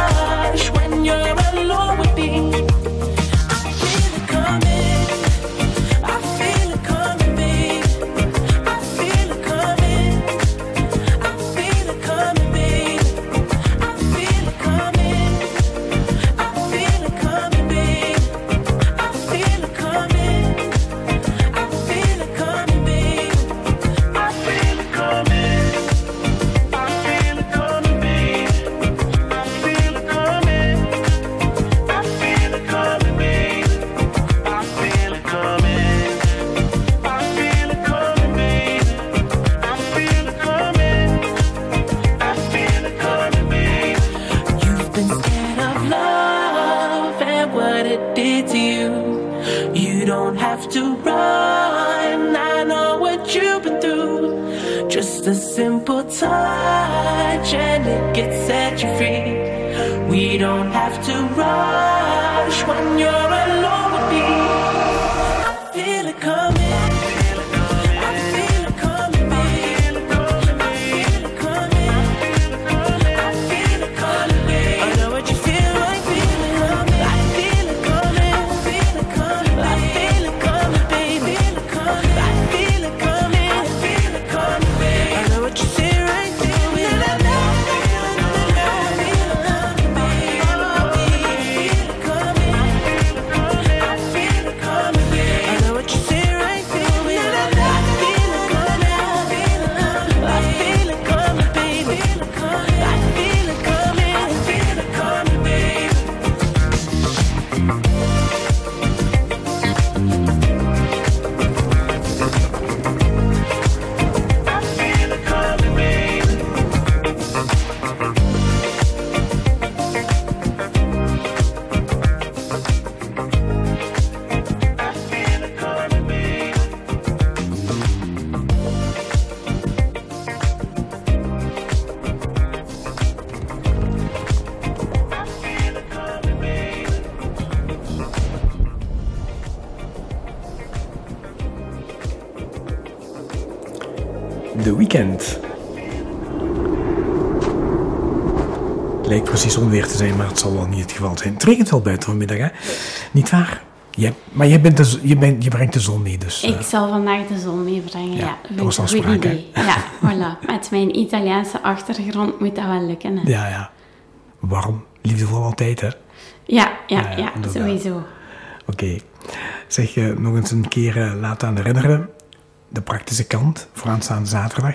Te zijn, maar het zal wel niet het geval zijn. Het regent wel buiten vanmiddag, hè? Niet waar? Jij- maar jij bent de, je, bent, je brengt de zon mee, dus... eh, Ik zal vandaag de zon meebrengen, ja. Was een goed afspraak, hè? idee. Ja, voilà. Met mijn Italiaanse achtergrond moet dat wel lukken. Hè. ja, ja. Warm, liefdevol altijd, hè? Ja, ja, Ja, ja, inderdaad. sowieso. Oké. Zeg, je nog eens een keer eh, laten aan herinneren. De praktische kant, voor aanstaande zaterdag.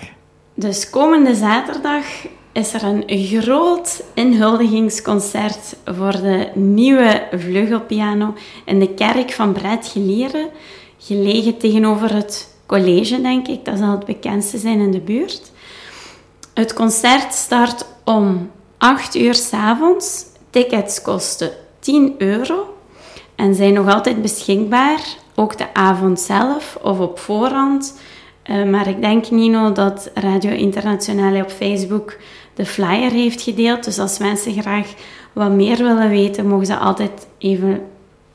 Dus komende zaterdag is er een groot inhuldigingsconcert voor de nieuwe vleugelpiano in de kerk van Brett. Gelegen tegenover het college, denk ik. Dat zal het bekendste zijn in de buurt. Het concert start om 8 uur s avonds. Tickets kosten 10 euro en zijn nog altijd beschikbaar. Ook de avond zelf of op voorhand. Eh, maar ik denk, Nino, dat Radio Internationale op Facebook de flyer heeft gedeeld. Dus als mensen graag wat meer willen weten, mogen ze altijd even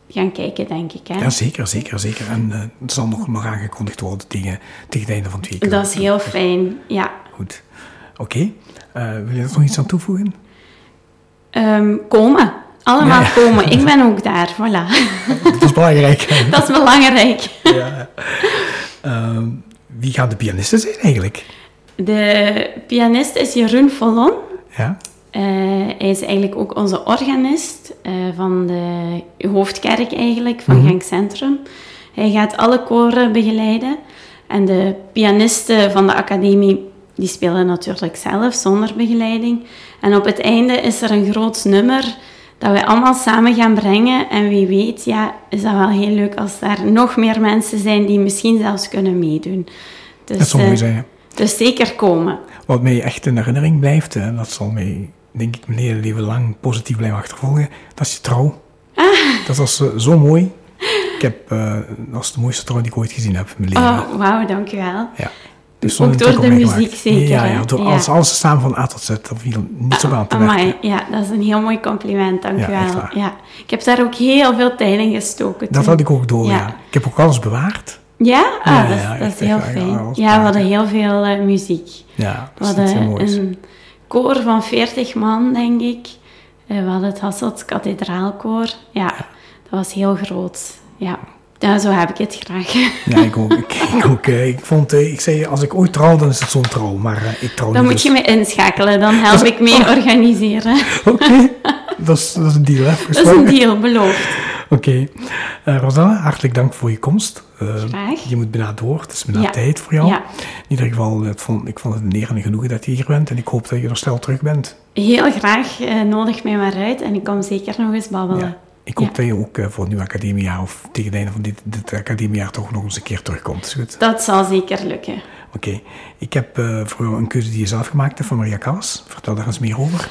gaan kijken, denk ik. Hè? Ja, zeker, zeker, zeker. En eh, het zal nog, nog aangekondigd worden tegen, tegen het einde van het weekend. Dat is heel fijn, ja. Goed. Oké. Eh, wil je er nog iets aan toevoegen? Ehm, komen. Allemaal Ja, ja. komen. Ik ben ook daar, voilà. Dat is belangrijk. Dat is belangrijk. ja. Ehm, wie gaan de pianisten zijn eigenlijk? De pianist is Jeroen Follon. Ja. Eh, hij is eigenlijk ook onze organist eh, van de hoofdkerk eigenlijk, van. Genk Centrum. Hij gaat alle koren begeleiden. En de pianisten van de academie, die spelen natuurlijk zelf, zonder begeleiding. En op het einde is er een groot nummer dat wij allemaal samen gaan brengen. En wie weet, ja, is dat wel heel leuk als daar nog meer mensen zijn die misschien zelfs kunnen meedoen. Dus, Dat zou mooi eh, zijn. Dus zeker komen. Wat mij echt in herinnering blijft, en dat zal mij, denk ik, mijn hele leven lang positief blijven achtervolgen, dat is je trouw. Ah. Dat was eh, zo mooi. Ik heb, eh, dat is de mooiste trouw die ik ooit gezien heb in mijn leven. Oh, wauw, dankjewel. Ja. Dus Ook door de muziek gemaakt. zeker, Ja, door Ja. alles, alles samen van A tot Z. Daar viel niet zo aan te werken. Ja, dat is een heel mooi compliment, dank Ja, u wel. Ja. Ik heb daar ook heel veel tijd in gestoken. Dat toen. had ik ook door, ja. Ja, Ik heb ook alles bewaard. Ja? Ah, Ja, dat, is- ja, dat echt, is heel fijn. Ja, we hadden heel veel eh, muziek. Ja, We dat is iets heel hadden een koor van 40 man, denk ik. Eh, We hadden het Hasselt Kathedraalkoor. Ja, dat was heel groot. Ja. ja, zo heb ik het graag. Ja, ik ook. Ik, ik, ook, eh, ik, vond, eh, ik zei, als ik ooit trouw, dan is het zo'n trouw. Maar eh, ik trouw Dan niet. moet je dus- me inschakelen, dan help ik mee organiseren. Oké, dat, is, dat is een deal, hè? Dat is een deal, beloofd. Oké. Eh, Rosanne, hartelijk dank voor je komst. Eh, Graag. Je moet bijna door. Het is bijna Ja. tijd voor jou. Ja. In ieder geval, het vond, ik vond het een eer en genoegen dat je hier bent. En ik hoop dat je er snel terug bent. Heel graag, eh, nodig mij maar uit en ik kom zeker nog eens babbelen. Ik hoop Ja. dat je ook eh, voor het nieuwe academiejaar of tegen het einde van dit, dit academiejaar toch nog eens een keer terugkomt. Goed? Dat zal zeker lukken. Oké. Ik heb eh, voor jou een keuze die je zelf gemaakt hebt van Maria Callas. Vertel daar eens meer over.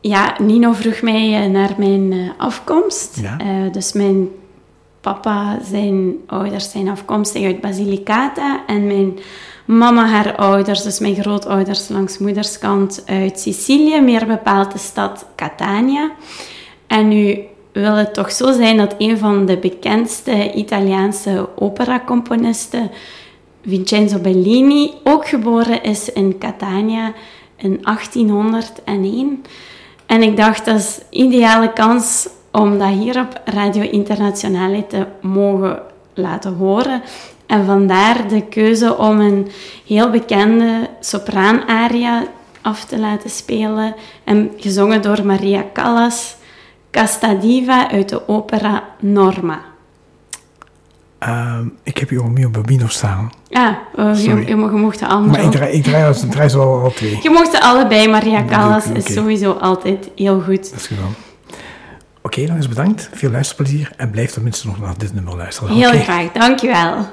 Ja, Nino vroeg mij eh, naar mijn eh, afkomst. Ja. Eh, dus mijn papa, zijn ouders zijn afkomstig uit Basilicata en mijn mama, haar ouders, dus mijn grootouders langs moederskant uit Sicilië, meer bepaald de stad Catania. En nu wil het toch zo zijn dat een van de bekendste Italiaanse operacomponisten, Vincenzo Bellini, ook geboren is in Catania in 1801. En ik dacht, dat is ideale kans om dat hier op Radio Internationale te mogen laten horen. En vandaar de keuze om een heel bekende sopraanaria af te laten spelen. En gezongen door Maria Callas, Casta Diva uit de opera Norma. Ehm, ik heb hier ook meer op Babino staan. Ja, oh, je, je, mocht de andere Maar ik draai, ik draai, als- ik draai ze al, al twee. Je mocht ze allebei. Maria Callas Oké. is sowieso altijd heel goed. Dat is gedaan. Oké, dan is bedankt. Veel luisterplezier. En blijf tenminste nog naar dit nummer luisteren. Heel Oké. graag, dankjewel.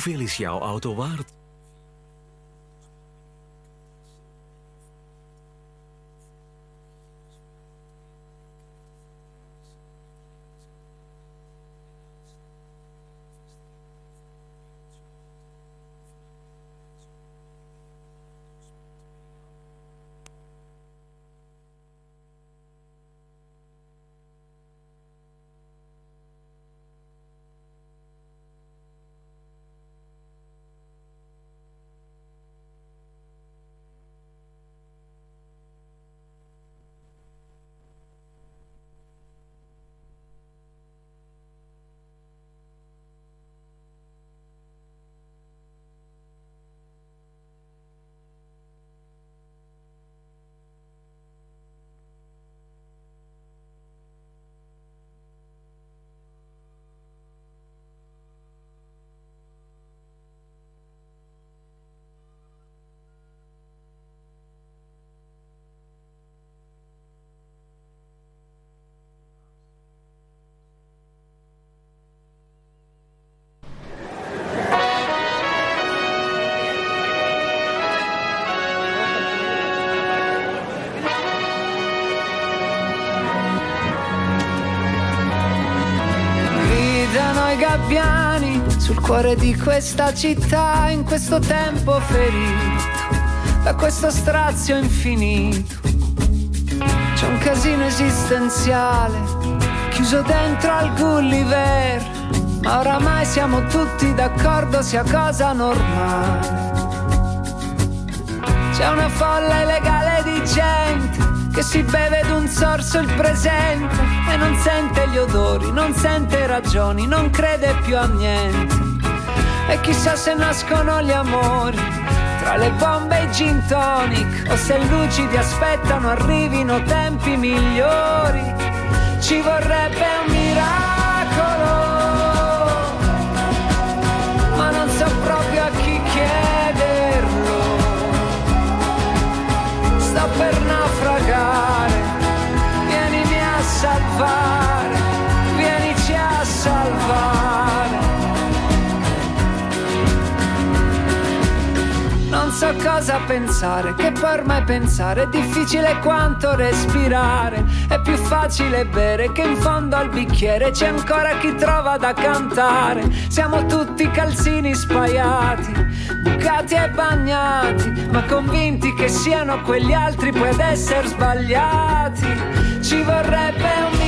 Hoeveel is jouw auto waard? Cuore di questa città in questo tempo ferito da questo strazio infinito. C'è un casino esistenziale chiuso dentro al Gulliver, ma oramai siamo tutti d'accordo sia cosa normale. C'è una folla illegale di gente che si beve d'un sorso il presente e non sente gli odori, non sente ragioni, non crede più a niente. E chissà se nascono gli amori tra le bombe e i gin tonic o se lucidi aspettano arrivino tempi migliori. Ci vorrebbe un miracolo, so cosa pensare, che poi ormai pensare è difficile quanto respirare. È più facile bere che in fondo al bicchiere c'è ancora chi trova da cantare. Siamo tutti calzini spaiati, bucati e bagnati, ma convinti che siano quegli altri poi essere sbagliati. Ci vorrebbe un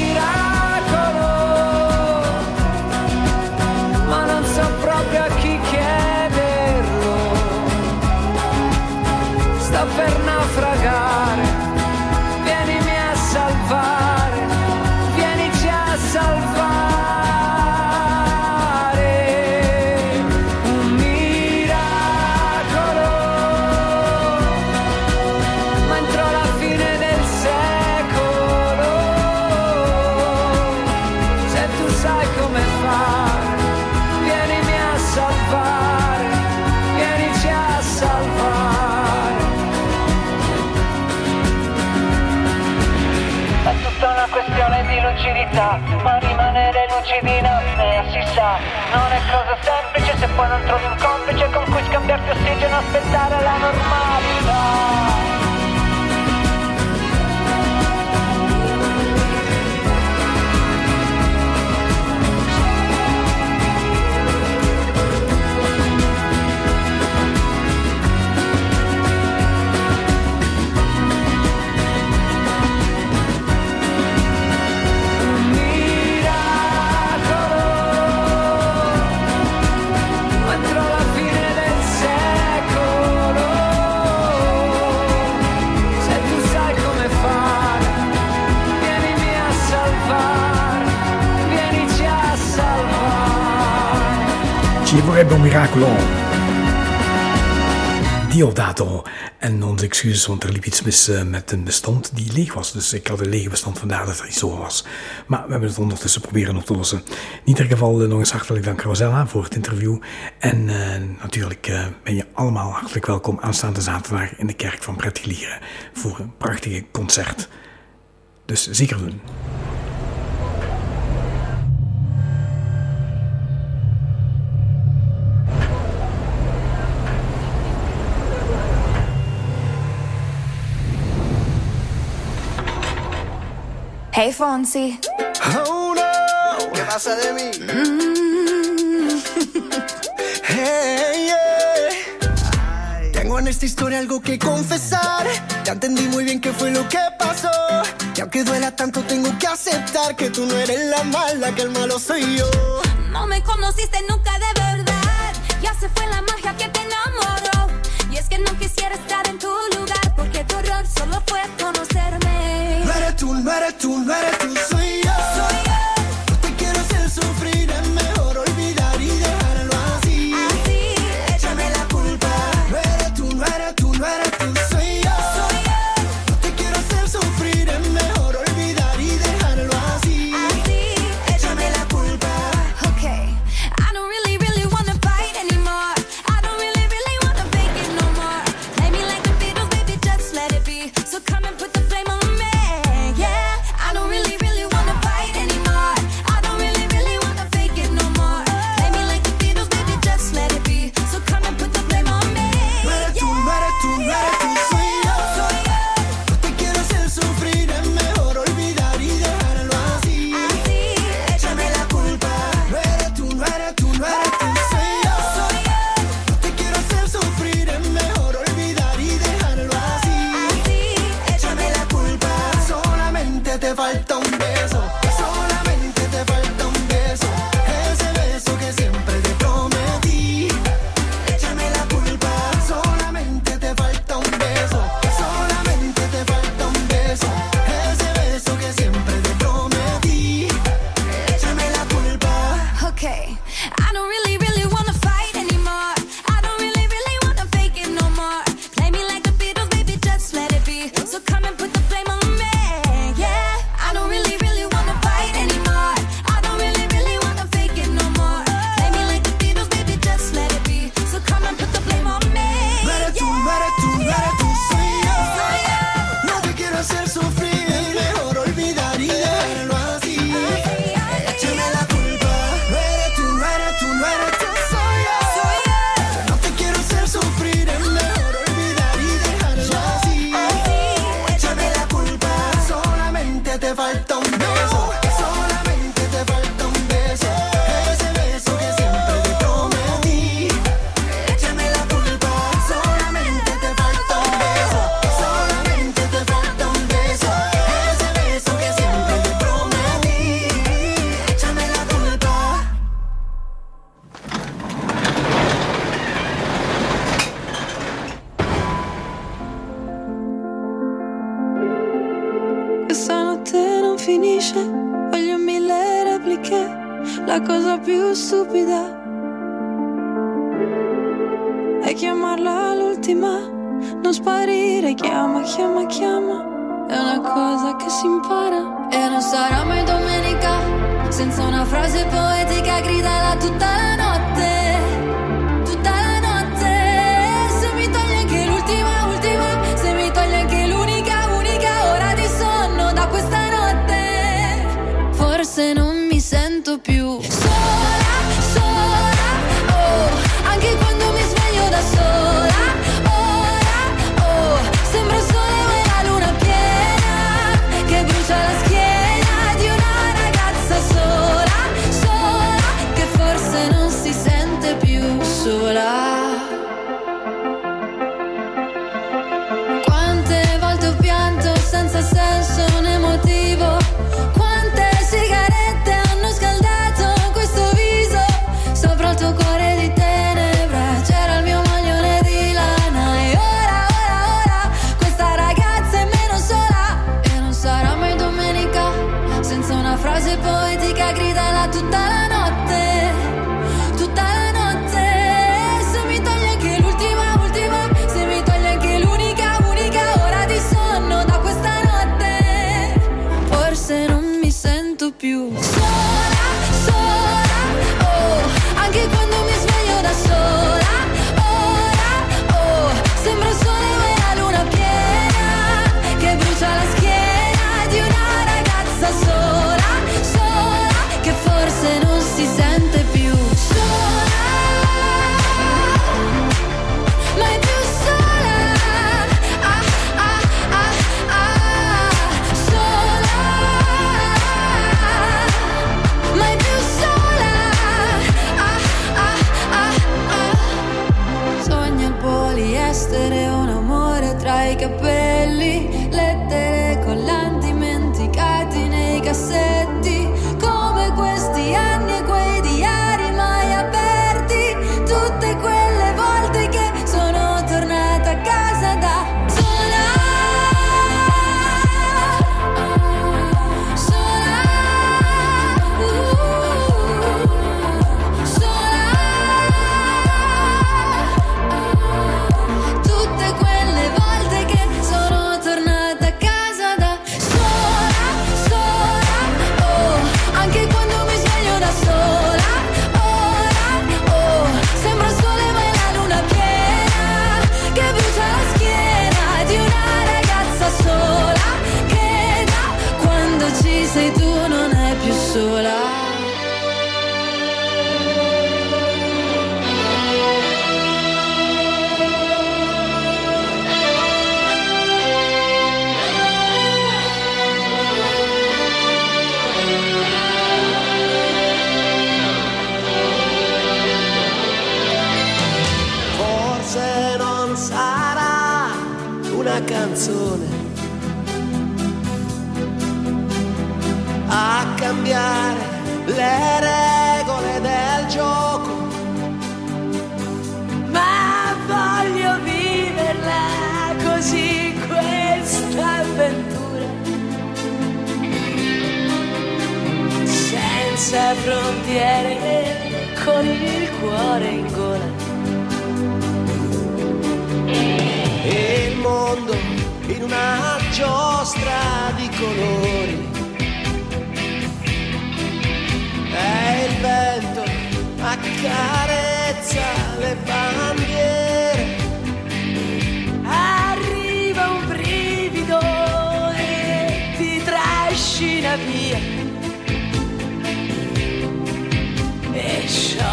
poi non trovi un complice con cui scambiarti ossigeno aspettare la normalità. Un miracolo. Diodato. En onze excuses, want er liep iets mis eh, met een bestand die leeg was. Dus ik had een lege bestand, vandaar dat het zo was. Maar we hebben het ondertussen proberen op te lossen. In ieder geval eh, nog eens hartelijk dank Rosella voor het interview. En eh, natuurlijk ben je allemaal hartelijk welkom aanstaande zaterdag in de kerk van Pretgelieren voor een prachtige concert. Dus zeker doen. Hey Fonsi. Oh no, ¿qué pasa de mí? Hey, yeah. Tengo en esta historia algo que confesar. Ya entendí muy bien qué fue lo que pasó. Y aunque duela tanto, tengo que aceptar que tú no eres la mala, que el malo soy yo. No me conociste nunca de verdad. Ya se fue la magia que te enamoró. Es que no quisiera estar en tu lugar. Porque tu error solo fue conocerme. No eres tú, no eres tú, no eres tú. Soy yo. finisce, voglio mille repliche, la cosa più stupida è chiamarla l'ultima, non sparire, chiama, chiama, chiama, è una cosa che si impara e non sarà mai domenica senza una frase poetica gridala tutta la notte. Senza frontiere, con il cuore in gola. E il mondo in una giostra di colori. E il vento accarezza le bandiere.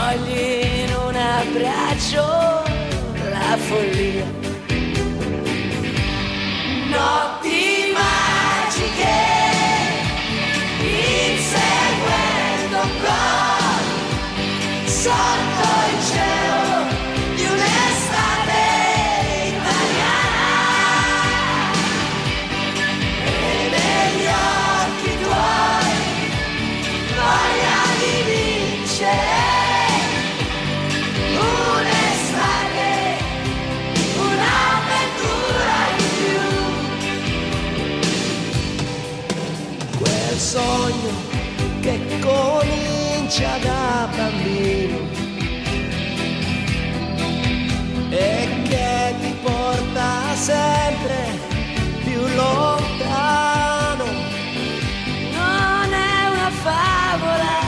Sciogli in un abbraccio la follia. Comincia da bambino e che ti porta sempre più lontano. Non è una favola,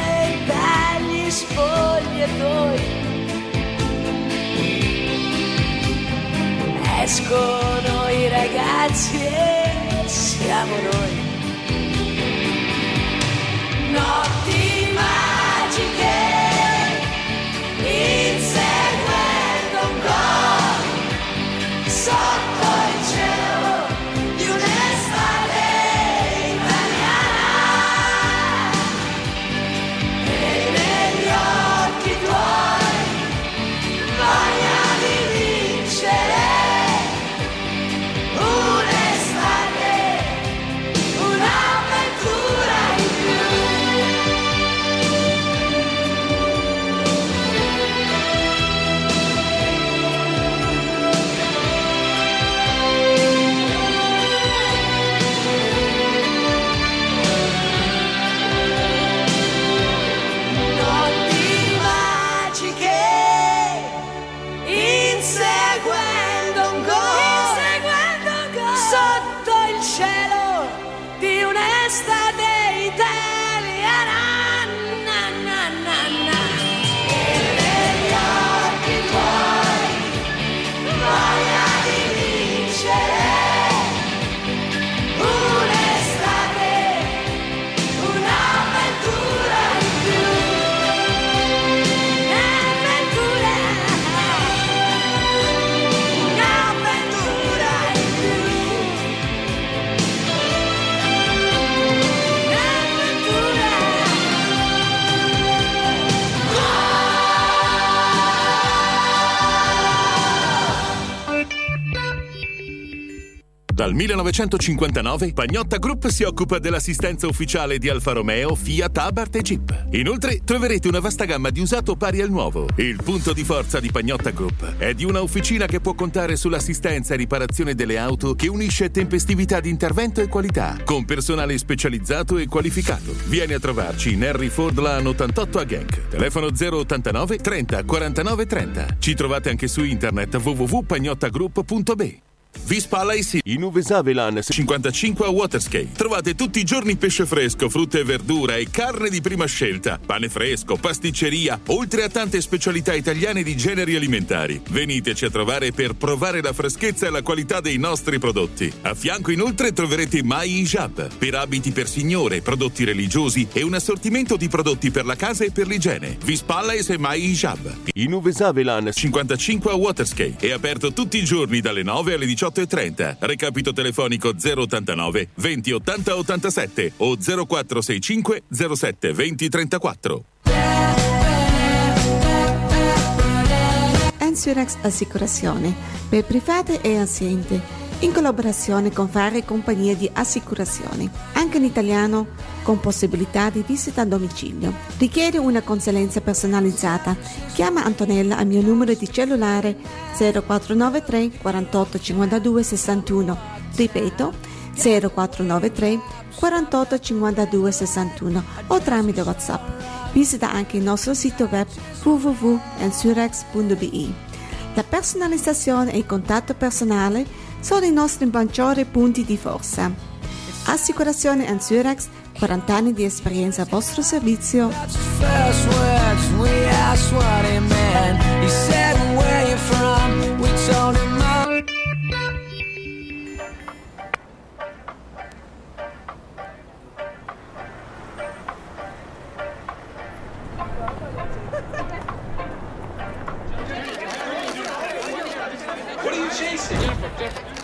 è dagli spogliatoi. Escono i ragazzi e siamo noi. Dal 1959 Pagnotta Group si occupa dell'assistenza ufficiale di Alfa Romeo, Fiat, Abarth e Jeep. Inoltre troverete una vasta gamma di usato pari al nuovo. Il punto di forza di Pagnotta Group è di una officina che può contare sull'assistenza e riparazione delle auto che unisce tempestività di intervento e qualità, con personale specializzato e qualificato. Vieni a trovarci in Harry Ford Lane 88 a Genk. Telefono 089 30 49 30. Ci trovate anche su internet www.pagnottagroup.be. Vispa Lacy in Uvesavelan 55 a Waterskate. Trovate tutti i giorni pesce fresco, frutta e verdura e carne di prima scelta, pane fresco, pasticceria, oltre a tante specialità italiane di generi alimentari. Veniteci a trovare per provare la freschezza e la qualità dei nostri prodotti. A fianco inoltre troverete Mai Hijab per abiti per signore, prodotti religiosi e un assortimento di prodotti per la casa e per l'igiene. Vispa Lacy e Mai Hijab in Uvesavelan 55 a Waterskate. È aperto tutti i giorni dalle 9 alle 18.30. Recapito telefonico 089 20 80 87 o 0465 07 20 34. Ensurex Assicurazione per private e aziende in collaborazione con varie compagnie di assicurazione, anche in italiano con possibilità di visita a domicilio. Richiede una consulenza personalizzata? Chiama Antonella al mio numero di cellulare 0493 48 52 61. Ripeto 0493 48 52 61 o tramite WhatsApp. Visita anche il nostro sito web www.ensurex.be. La personalizzazione e il contatto personale sono i nostri maggiori punti di forza. Assicurazione Ensurex, 40 anni di esperienza a vostro servizio.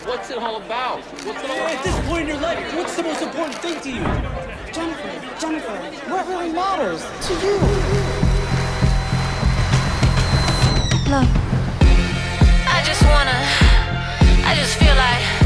What's it all about? What's it all about? At this point in your life, what's the most important thing to you? What really matters to you? Look, I just wanna, I just feel like,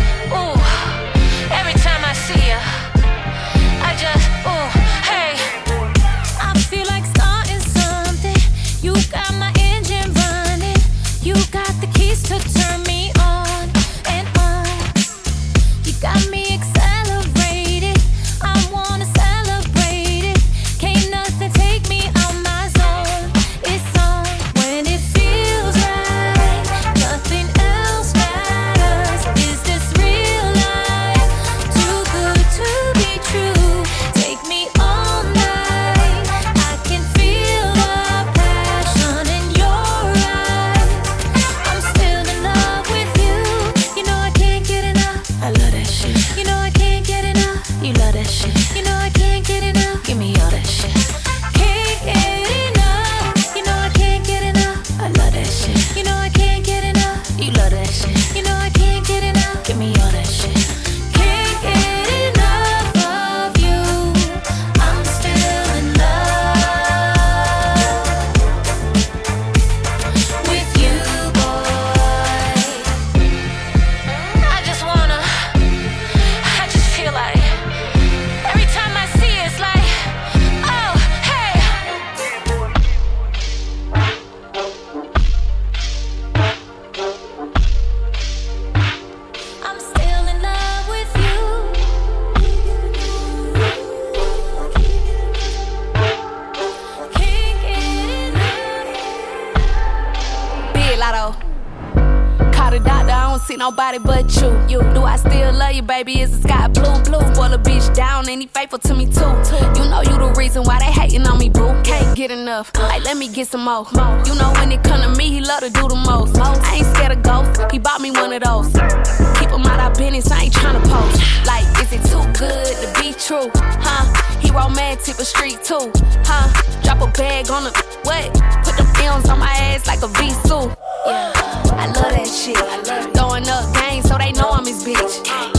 nobody but you. You do I still love you, baby? Is the sky blue? Blue. Spoil a bitch down, and he faithful to me too. You know you the reason why they hating on me, boo. Can't get enough. Like let me get some more. You know when it come to me, he love to do the most. I ain't scared of ghosts. He bought me one of those. Keep him out of business, I ain't tryna post. Like, is it too good to be true? Huh? He romantic but street too. Huh? Drop a bag on the what? Put the films on my ass like a V-suit. Yeah, I love that shit. Throwing up game so they know I'm his bitch.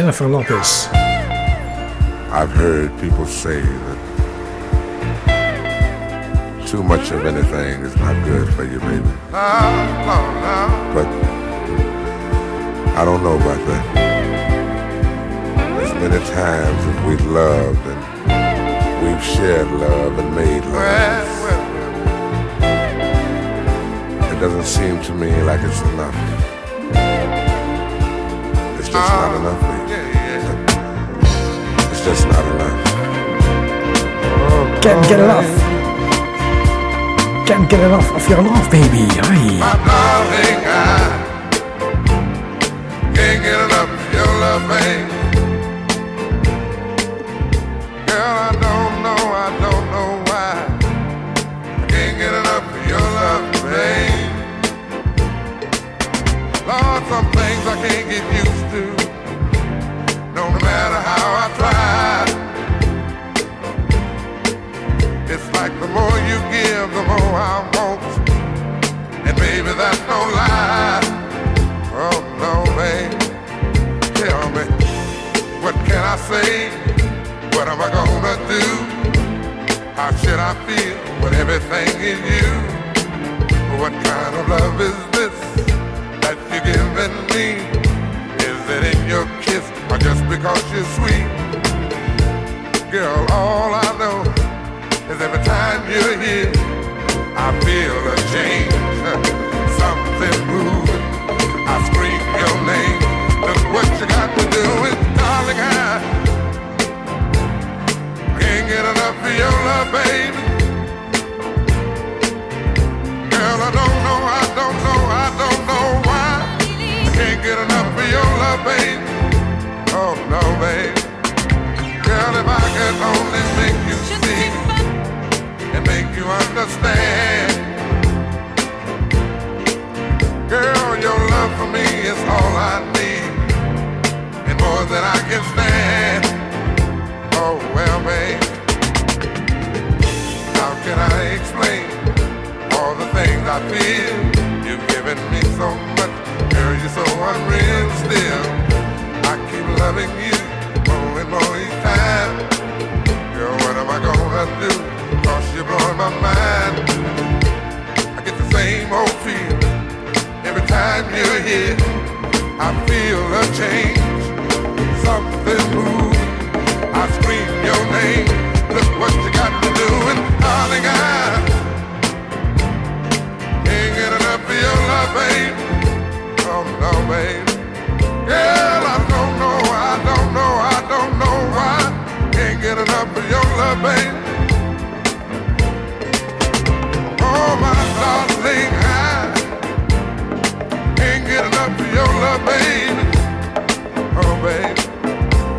Jennifer Lopez. I've heard people say that too much of anything is not good for you, baby. But I don't know about that. As many times as we've loved and we've shared love and made love, it doesn't seem to me like it's enough. It's just not enough, baby. It's just not enough. Can't get enough. Can't get enough of your love, baby. Aye. I say? What am I gonna do? How should I feel when everything is you? What kind of love is this that you're giving me? Is it in your kiss or just because you're sweet? Girl, all I know is every time you're here, I feel a change. Something moving. I scream your name. Look what you got to do understand. Girl, your love for me is all I need, and more than I can stand. Oh well, babe, how can I explain all the things I feel? You've given me so much, girl, you're so unreal still. I keep loving you more and more each time. Girl, what am I gonna do? You're blowing my mind. I get the same old feel every time you're here. I feel a change, something moves. I scream your name. Look what you got to do, and darling, I can't get enough of your love, babe. Oh no, babe. Girl, I don't know, I don't know, I don't know why. Can't get enough of your love, babe. I can't get enough of your love, baby. Oh, baby.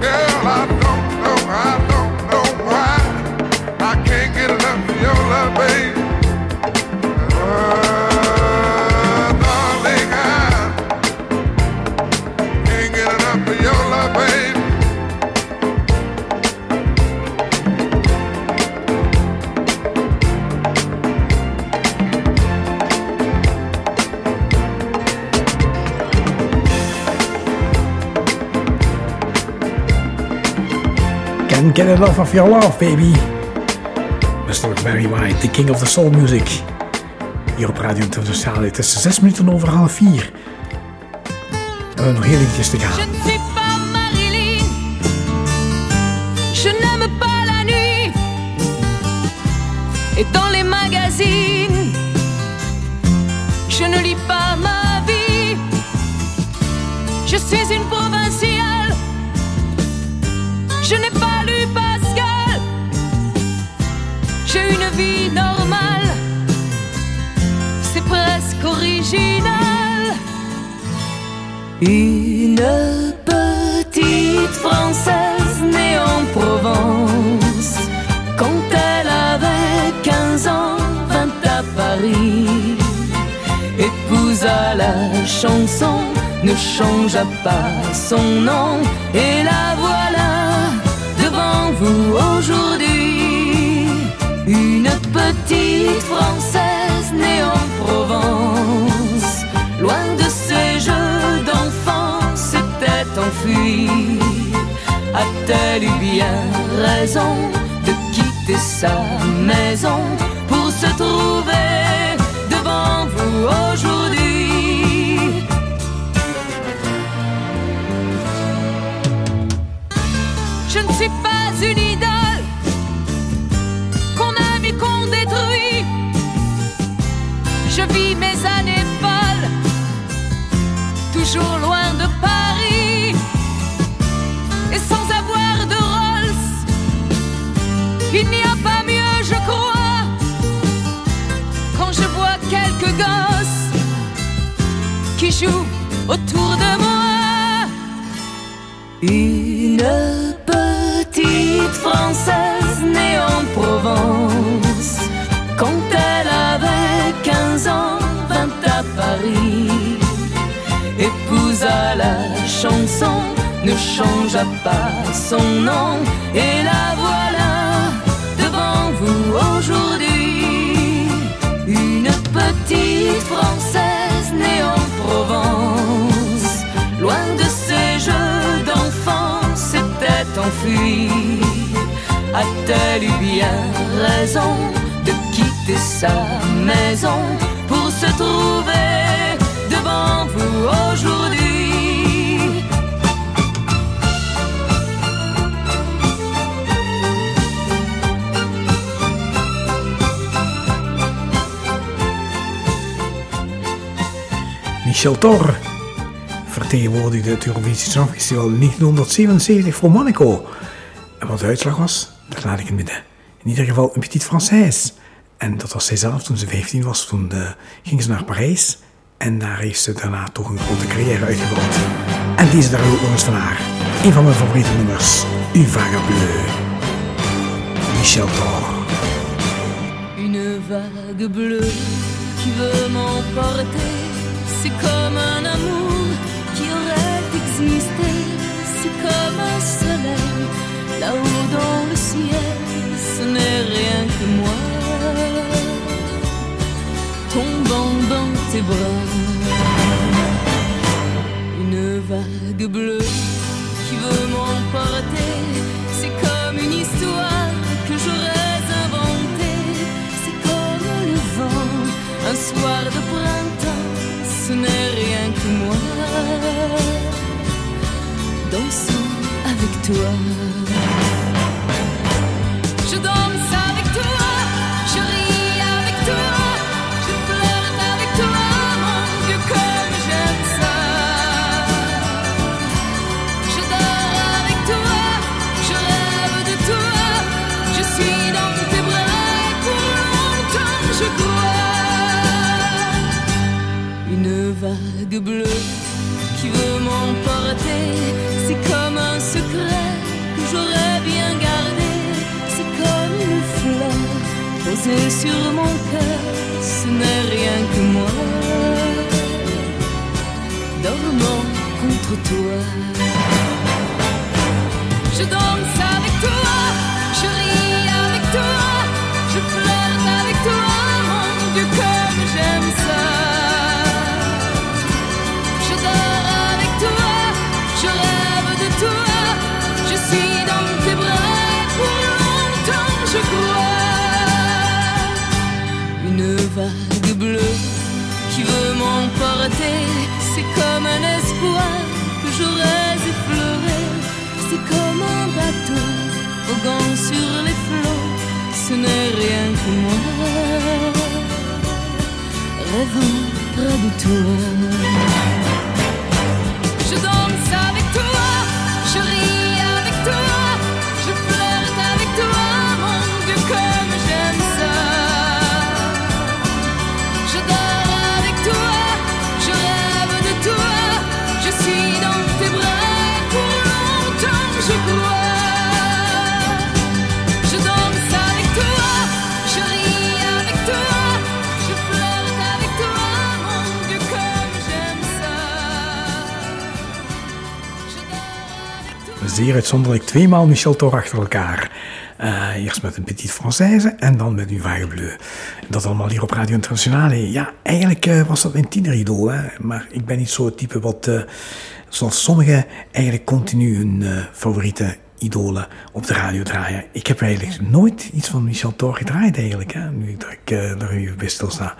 Girl, I Get enough of your love, baby. Mr. Barry White, the king of the soul music. Hier op Radio Internationale. Het is zes minuten over half vier. We hebben nog heel eventjes te gaan. Et dans les magazines, je ne lis pas ma vie. Je suis une provinciale. Vie. C'est presque original. Une petite Française née en Provence Quand elle avait 15 ans, vint à Paris Épousa la chanson, ne changea pas son nom Et la voilà devant vous aujourd'hui petite Française née en Provence Loin de ces jeux d'enfants, s'était enfuie. A-t-elle eu bien raison de quitter sa maison pour se trouver devant vous aujourd'hui? Je ne suis pas une idole Je vis mes années folles, toujours loin de Paris. Et sans avoir de Rolls, il n'y a pas mieux, je crois. Quand je vois quelques gosses qui jouent autour de moi. Une petite Française née en Provence. Ne changea pas son nom. Et la voilà devant vous aujourd'hui. Une petite Française née en Provence. Loin de ces jeux d'enfants, s'était enfuie. A-t-elle eu bien raison de quitter sa maison pour se trouver devant vous aujourd'hui? Michel Thor vertegenwoordigde het Eurovisie Songfestival 1977 voor Monaco. En wat de uitslag was, dat laat ik in het midden. In ieder geval een petite Française. En dat was zij zelf toen ze 15 was. Toen eh, ging ze naar Parijs. En daar heeft ze daarna toch een grote carrière uitgebouwd. En deze daar ook nog eens van haar. Een van mijn favoriete nummers. U vague bleu. Michel Thor. Une vague bleue qui veut m'emporter. C'est comme un amour qui aurait existé. C'est comme un soleil là-haut dans le ciel. Ce n'est rien que moi tombant dans tes bras. Une vague bleue qui veut m'emporter. C'est comme une histoire que j'aurais inventée. C'est comme le vent, un soir de printemps. Ce n'est rien que moi. Dansant avec toi. Vague qui veut m'emporter, c'est comme un secret que j'aurais bien gardé. C'est comme une fleur posée sur mon cœur, ce n'est rien que moi. Dormant contre toi. Je danse voguant sur les flots, ce n'est rien que moi. Rêvant près de toi. Je danse avec Zeer uitzonderlijk tweemaal Michel Thor achter elkaar. Eh, eerst met een Petite Française en dan met een Vague Bleu. Dat allemaal hier op Radio Internationale. Ja, eigenlijk eh, was dat mijn tieneridool. Hè? Maar ik ben niet zo het type wat, eh, zoals sommigen, eigenlijk continu hun favoriete idolen op de radio draaien. Ik heb eigenlijk nooit iets van Michel Thor gedraaid eigenlijk, hè, nu dat ik er even bij stilsta.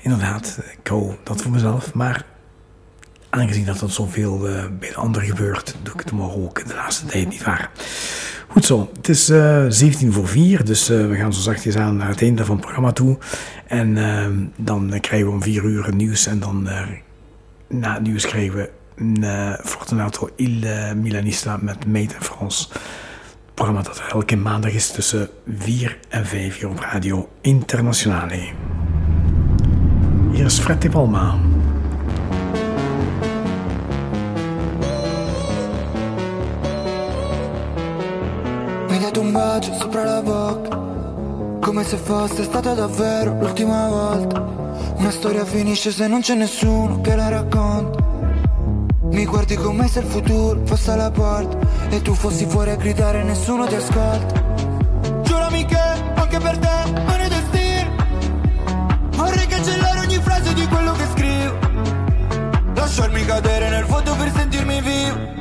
Inderdaad, ik hou dat voor mezelf, maar aangezien dat er zoveel uh, bij de anderen gebeurt, doe ik het maar ook de laatste tijd niet waar. Goed zo, het is uh, 17 voor 4, dus uh, we gaan zo zachtjes aan naar het einde van het programma toe. En uh, dan krijgen we om 4 uur het nieuws en dan na het nieuws krijgen we Fortunato Il Milanista met Made in France. Het programma dat elke maandag is tussen 4 en 5 uur op Radio Internationale. Hier is Fred Palma. Mi hai dato un bacio sopra la bocca. Come se fosse stata davvero l'ultima volta. Una storia finisce se non c'è nessuno che la racconta. Mi guardi come se il futuro fosse alla porta E tu fossi fuori a gridare e nessuno ti ascolta. Giurami che anche per te non è destino. Vorrei cancellare ogni frase di quello che scrivo. Lasciarmi cadere nel vuoto per sentirmi vivo.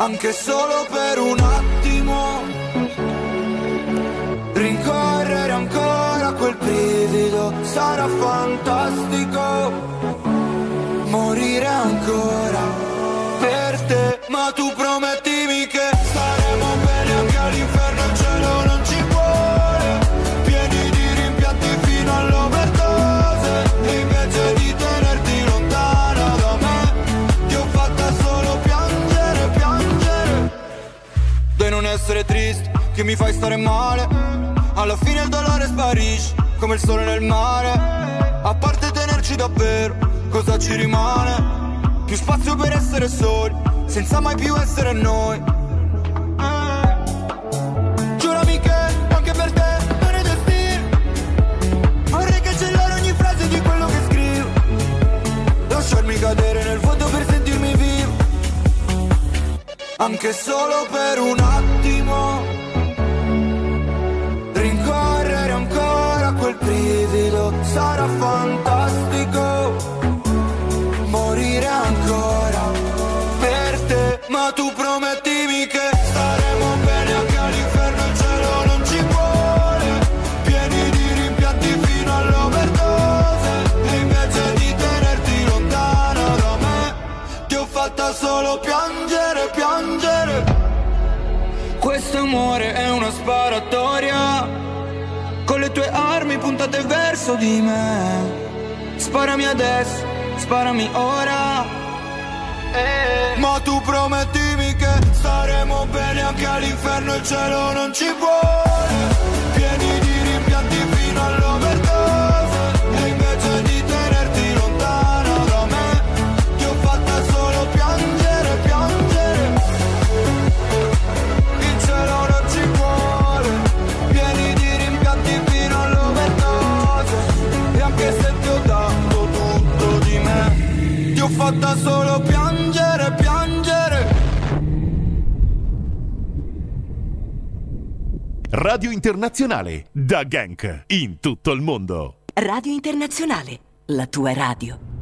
Anche solo per un attimo rincorrere ancora quel brivido. Sarà fantastico morire ancora per te ma tu promettimi che che mi fai stare male. Alla fine il dolore sparisce come il sole nel mare. A parte tenerci davvero cosa ci rimane? Più spazio per essere soli senza mai più essere noi. Giurami che anche per te non è destino Vorrei cancellare ogni frase di quello che scrivo. Lasciarmi cadere nel vuoto per sentirmi vivo. Anche solo per un attimo quel brivido Sarà fantastico. Morire ancora per te Ma tu promettimi che staremo bene anche all'inferno Il cielo non ci vuole. Pieni di rimpianti fino all'overdose E invece di tenerti lontana da me Ti ho fatta solo piangere, piangere. Questo amore è una sparatoria verso di me. Sparami adesso, sparami ora. Eh. Ma tu promettimi che staremo bene anche all'inferno Il cielo non ci vuole. Pieni Radio Internazionale, da Genk, in tutto il mondo. Radio Internazionale, la tua radio.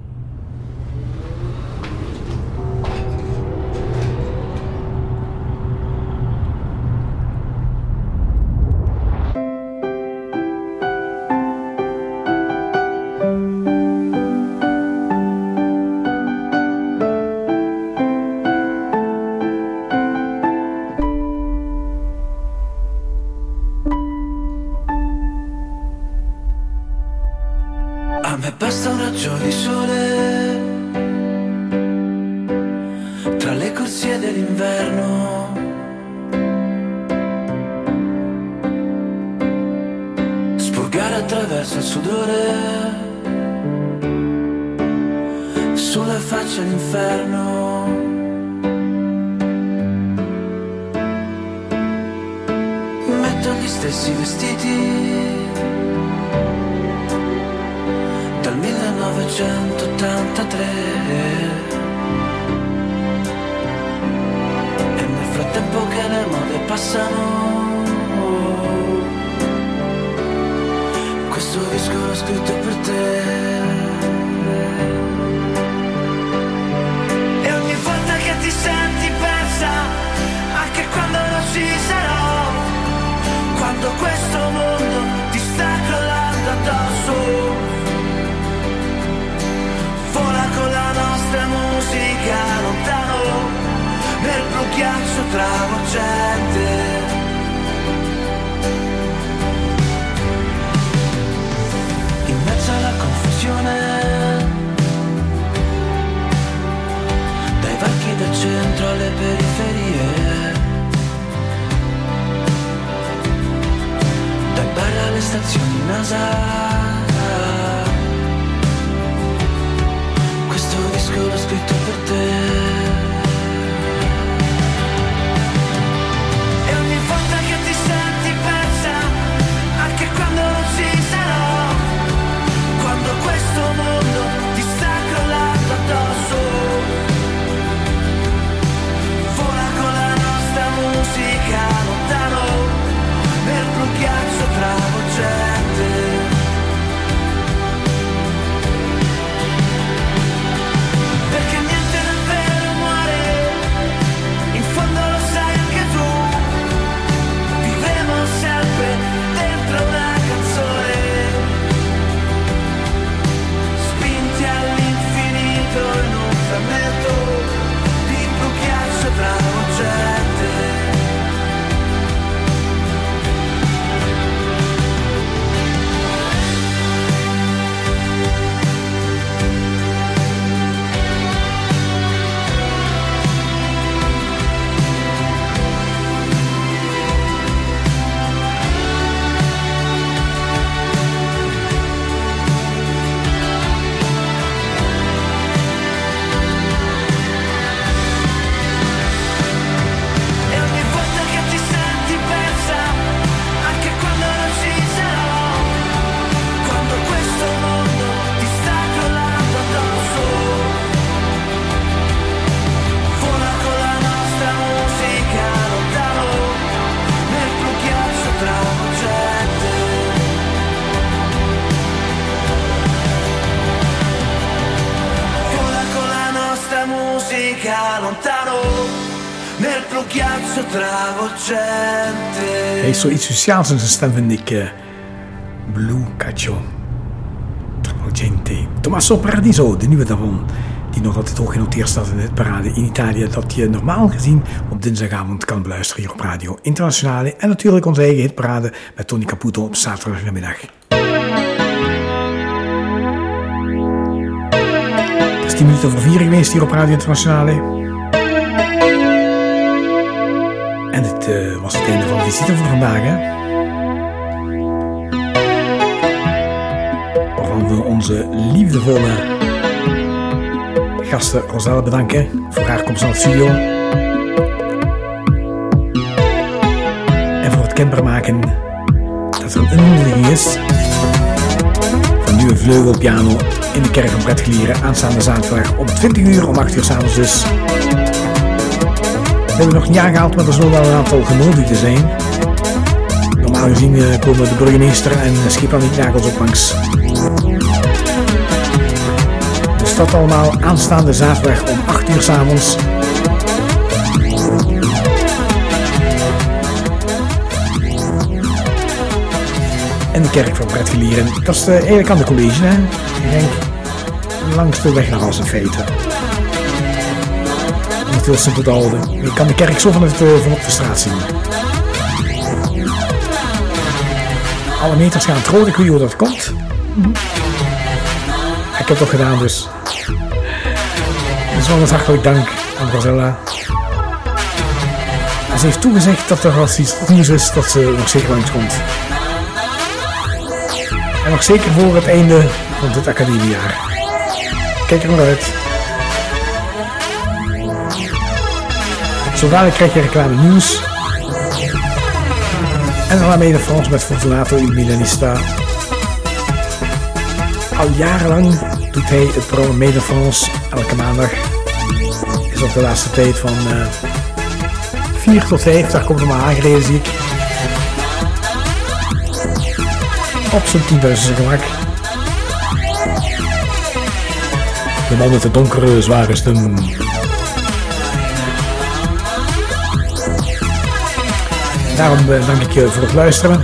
Heeft zoiets speciaals in zijn stem, vind ik. eh, Blue Caccio. Travolgente. Tommaso Paradiso, de nieuwe daarvan. Die nog altijd hoog genoteerd staat in het parade in Italië. Dat je normaal gezien op dinsdagavond kan beluisteren hier op Radio Internationale. En natuurlijk onze eigen hitparade met Tony Caputo op zaterdagmiddag. Het is 10 minuten over 4 geweest hier op Radio Internationale. Dit eh, was het einde van de visite voor vandaag. Hè? Waarvan we onze liefdevolle gasten Roselle bedanken voor haar komst naar het studio. En voor het kenbaar maken dat er een innodiging is van nieuwe vleugelpiano in de kerk van Bredgelieren aanstaande zaterdag om 20 uur, om 8 uur s'avonds dus. We hebben nog niet aangehaald, maar er zullen wel een aantal genodigden zijn. Normaal gezien eh, komen de burgemeester en schipper niet nagels ook langs. Dus dat allemaal aanstaande zaterdag om 8 uur s'avonds. En de kerk van Bredgelieren. Dat is de, eigenlijk aan de college, hè? Denk langs de weg naar. Om het Je kan de kerk zo van, het, eh, van op de straat zien. Alle meters gaan het rood, ik weet hoe dat komt. Ik heb het toch gedaan, dus. Dus wel een hartelijk dank aan Rosella. En ze heeft toegezegd dat er als iets nieuws is, dat ze nog zeker langs komt. En nog zeker voor het einde van dit academiejaar. Kijk er maar uit. Zo dadelijk krijg je reclame nieuws. En waarmee de Frans met Fortunato il Milanista. Al jarenlang doet hij het programma Mede France elke maandag. Is op de laatste tijd van eh 4 tot 5, daar komt er maar aangereden zie ik. Op zijn 10.000 gemak. De man met de donkere, zware stem. Daarom eh, dank ik je voor het luisteren.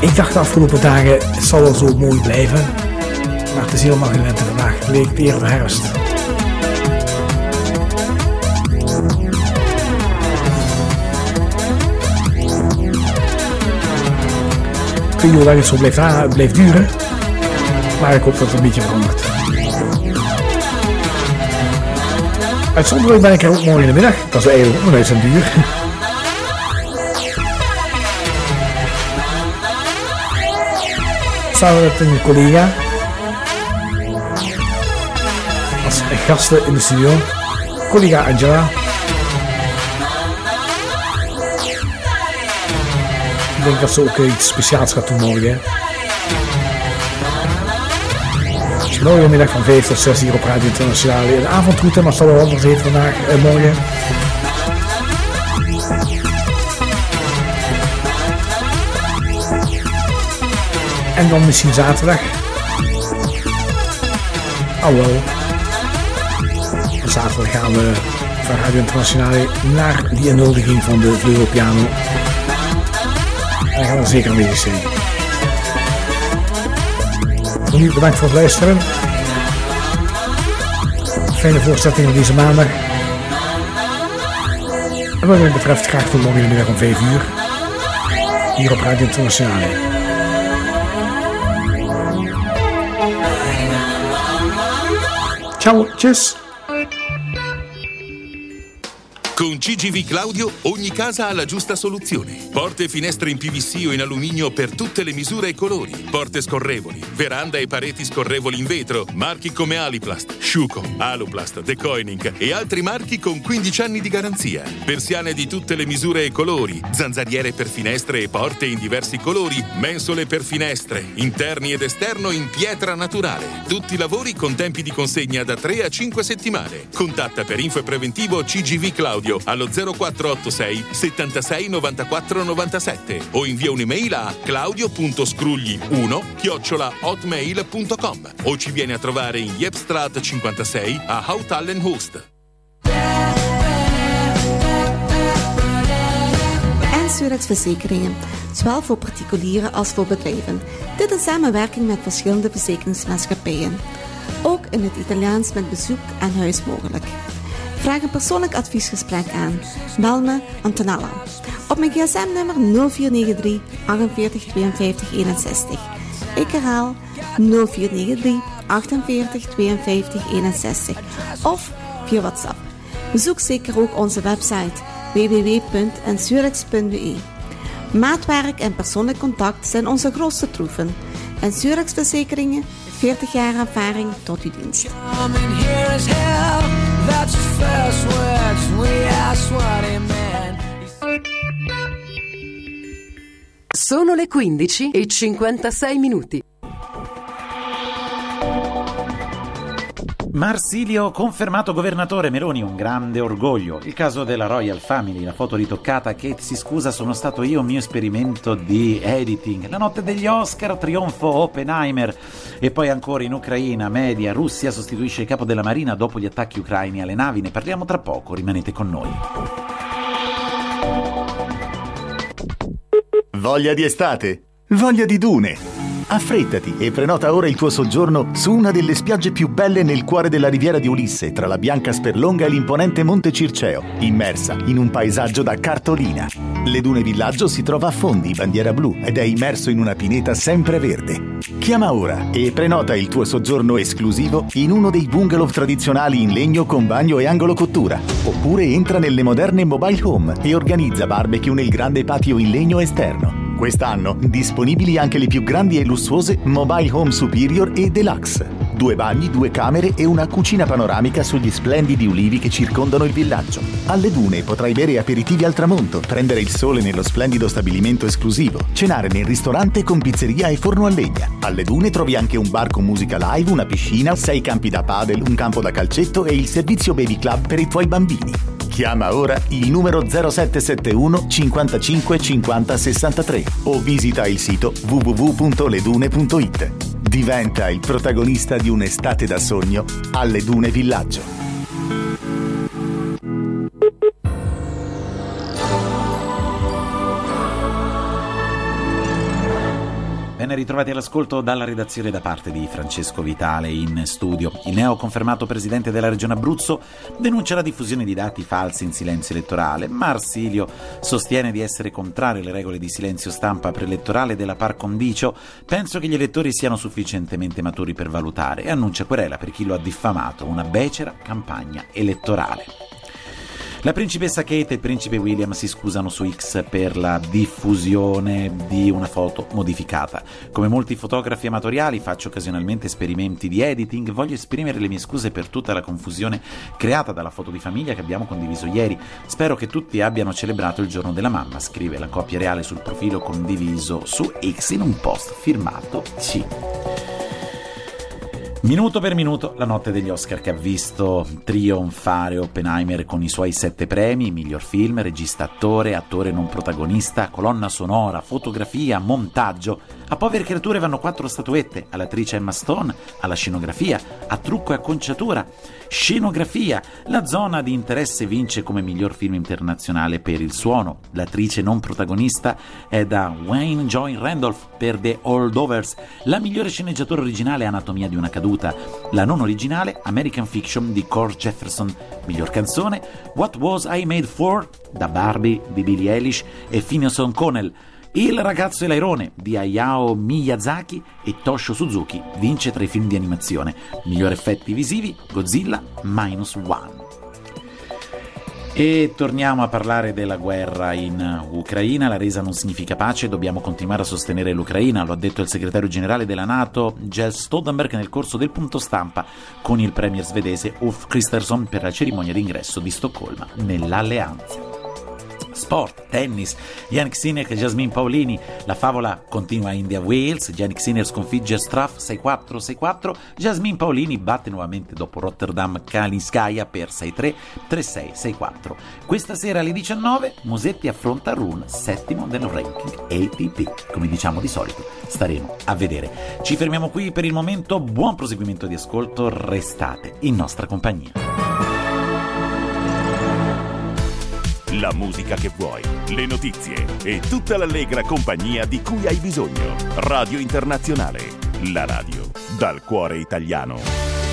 Ik dacht de afgelopen dagen, het zal wel zo mooi blijven. Maar het is helemaal geen lente vandaag. Het leek eerder herfst. Ik weet niet hoe lang het zo blijft, duren. Maar ik hoop dat het een beetje verandert. Uitzonderlijk ben ik er ook morgen in de middag. Dat is eigenlijk ook nog eens een duur. Samen met een collega. Als gasten in de studio. Collega Angela. Ik denk dat ze ook iets speciaals gaat doen morgen. hè. Dus morgen middag van 5 tot 6 hier op Radio Internationale. Een avondroute, maar zal wel anders heeft vandaag, eh, morgen. En dan misschien zaterdag. Oh wel. Zaterdag gaan we van Radio Internationale naar die inhuldiging van de vleugelpiano. En gaan we zeker mee zijn. Voor nu bedankt voor het luisteren. Fijne voorstelling deze maandag. En wat mij betreft graag tot morgen middag om 5 uur. Hier op Radio Internationale. tell just Con CGV Claudio ogni casa ha la giusta soluzione. Porte e finestre in PVC o in alluminio per tutte le misure e colori. Porte scorrevoli, veranda e pareti scorrevoli in vetro. Marchi come Aliplast, Schuco, Aluplast, Decoining e altri marchi con 15 anni di garanzia. Persiane di tutte le misure e colori. Zanzariere per finestre e porte in diversi colori. Mensole per finestre, interni ed esterno in pietra naturale. Tutti i lavori con tempi di consegna da 3 a 5 settimane. Contatta per info e preventivo CGV Claudio allo 0486 76 94 97 o invia un'email a claudio.scrugli1 chiocciola hotmail.com o ci vieni a trovare in Jepstraat 56 a Houtallenhoost. en Surex Verzekeringen, zowel voor particulieren als voor bedrijven. Dit in samenwerking met verschillende verzekeringsmaatschappijen. Ook in het Italiaans met bezoek aan huis mogelijk. Vraag een persoonlijk adviesgesprek aan. Bel me Antonella. Op mijn gsm-nummer 0493 48 52 61. Ik herhaal 0493 48 52 61. Of via WhatsApp. Bezoek zeker ook onze website www.ensurex.be. Maatwerk en persoonlijk contact zijn onze grootste troeven. En Surex Verzekeringen, 40 jaar ervaring tot uw dienst. Sono le 15 e 56 minuti. Marsilio confermato governatore Meloni, un grande orgoglio. Il caso della Royal Family, la foto ritoccata, Kate si scusa, sono stato io, mio esperimento di editing. La notte degli Oscar, trionfo Oppenheimer. E poi ancora in Ucraina, media, Russia sostituisce il capo della Marina dopo gli attacchi ucraini alle navi. Ne parliamo tra poco, rimanete con noi. Voglia di estate? Voglia di dune? Affrettati e prenota ora il tuo soggiorno su una delle spiagge più belle nel cuore della riviera di Ulisse, tra la bianca Sperlonga e l'imponente Monte Circeo, immersa in un paesaggio da cartolina. Le Dune Villaggio si trova a Fondi, bandiera blu, ed è immerso in una pineta sempre-verde. Chiama ora e prenota il tuo soggiorno esclusivo in uno dei bungalow tradizionali in legno con bagno e angolo cottura. Oppure entra nelle moderne mobile home e organizza barbecue nel grande patio in legno esterno. Quest'anno disponibili anche le più grandi e lussuose Mobile Home Superior e Deluxe. Due bagni, due camere e una cucina panoramica sugli splendidi ulivi che circondano il villaggio. Alle dune potrai bere aperitivi al tramonto, prendere il sole nello splendido stabilimento esclusivo, cenare nel ristorante con pizzeria e forno a legna. Alle dune trovi anche un bar con musica live, una piscina, sei campi da padel, un campo da calcetto e il servizio baby club per i tuoi bambini. Chiama ora il numero 0771 55 50 63 o visita il sito www.ledune.it. Diventa il protagonista di un'estate da sogno alle Dune Villaggio. Ritrovati all'ascolto dalla redazione da parte di Francesco Vitale in studio. Il neo confermato presidente della regione Abruzzo denuncia la diffusione di dati falsi in silenzio elettorale. Marsilio sostiene di essere contrario alle regole di silenzio stampa preelettorale della par condicio. Penso che gli elettori siano sufficientemente maturi per valutare e annuncia querela per chi lo ha diffamato, una becera campagna elettorale. La principessa Kate e il principe William si scusano su X per la diffusione di una foto modificata. Come molti fotografi amatoriali faccio occasionalmente esperimenti di editing, voglio esprimere le mie scuse per tutta la confusione creata dalla foto di famiglia che abbiamo condiviso ieri. Spero che tutti abbiano celebrato il giorno della mamma, scrive la coppia reale sul profilo condiviso su X in un post firmato C. Minuto per minuto, la notte degli Oscar che ha visto trionfare Oppenheimer con i suoi sette premi, miglior film, regista attore, attore non protagonista, colonna sonora, fotografia, montaggio. A povere creature vanno quattro statuette, all'attrice Emma Stone, alla scenografia, a trucco e acconciatura. Scenografia, la zona di interesse vince come miglior film internazionale per il suono. L'attrice non protagonista è da Wayne Joy Randolph per The Holdovers. La migliore sceneggiatura originale Anatomia di una caduta. La non originale American Fiction di Core Jefferson. Miglior canzone What Was I Made For da Barbie di Billie Eilish e Phineas O'Connell. Il ragazzo e l'airone di Hayao Miyazaki e Toshio Suzuki vince tra i film di animazione. Miglior effetti visivi Godzilla Minus One. E torniamo a parlare della guerra in Ucraina. La resa non significa pace, dobbiamo continuare a sostenere l'Ucraina, lo ha detto il segretario generale della Nato, Jens Stoltenberg, nel corso del punto stampa con il premier svedese Ulf Kristersson per la cerimonia d'ingresso di Stoccolma nell'alleanza. Sport, tennis, Yannick Sinner e Jasmine Paolini. La favola continua a India-Wales. Yannick Sinner sconfigge Straff 6-4, 6-4. Jasmine Paolini batte nuovamente dopo Rotterdam Kalinskaya per 6-3, 3-6, 6-4. Questa sera alle 19 Musetti affronta Rune, settimo del ranking ATP. Come diciamo di solito, staremo a vedere. Ci fermiamo qui per il momento. Buon proseguimento di ascolto. Restate in nostra compagnia. La musica che vuoi, le notizie e tutta l'allegra compagnia di cui hai bisogno. Radio Internazionale, la radio dal cuore italiano.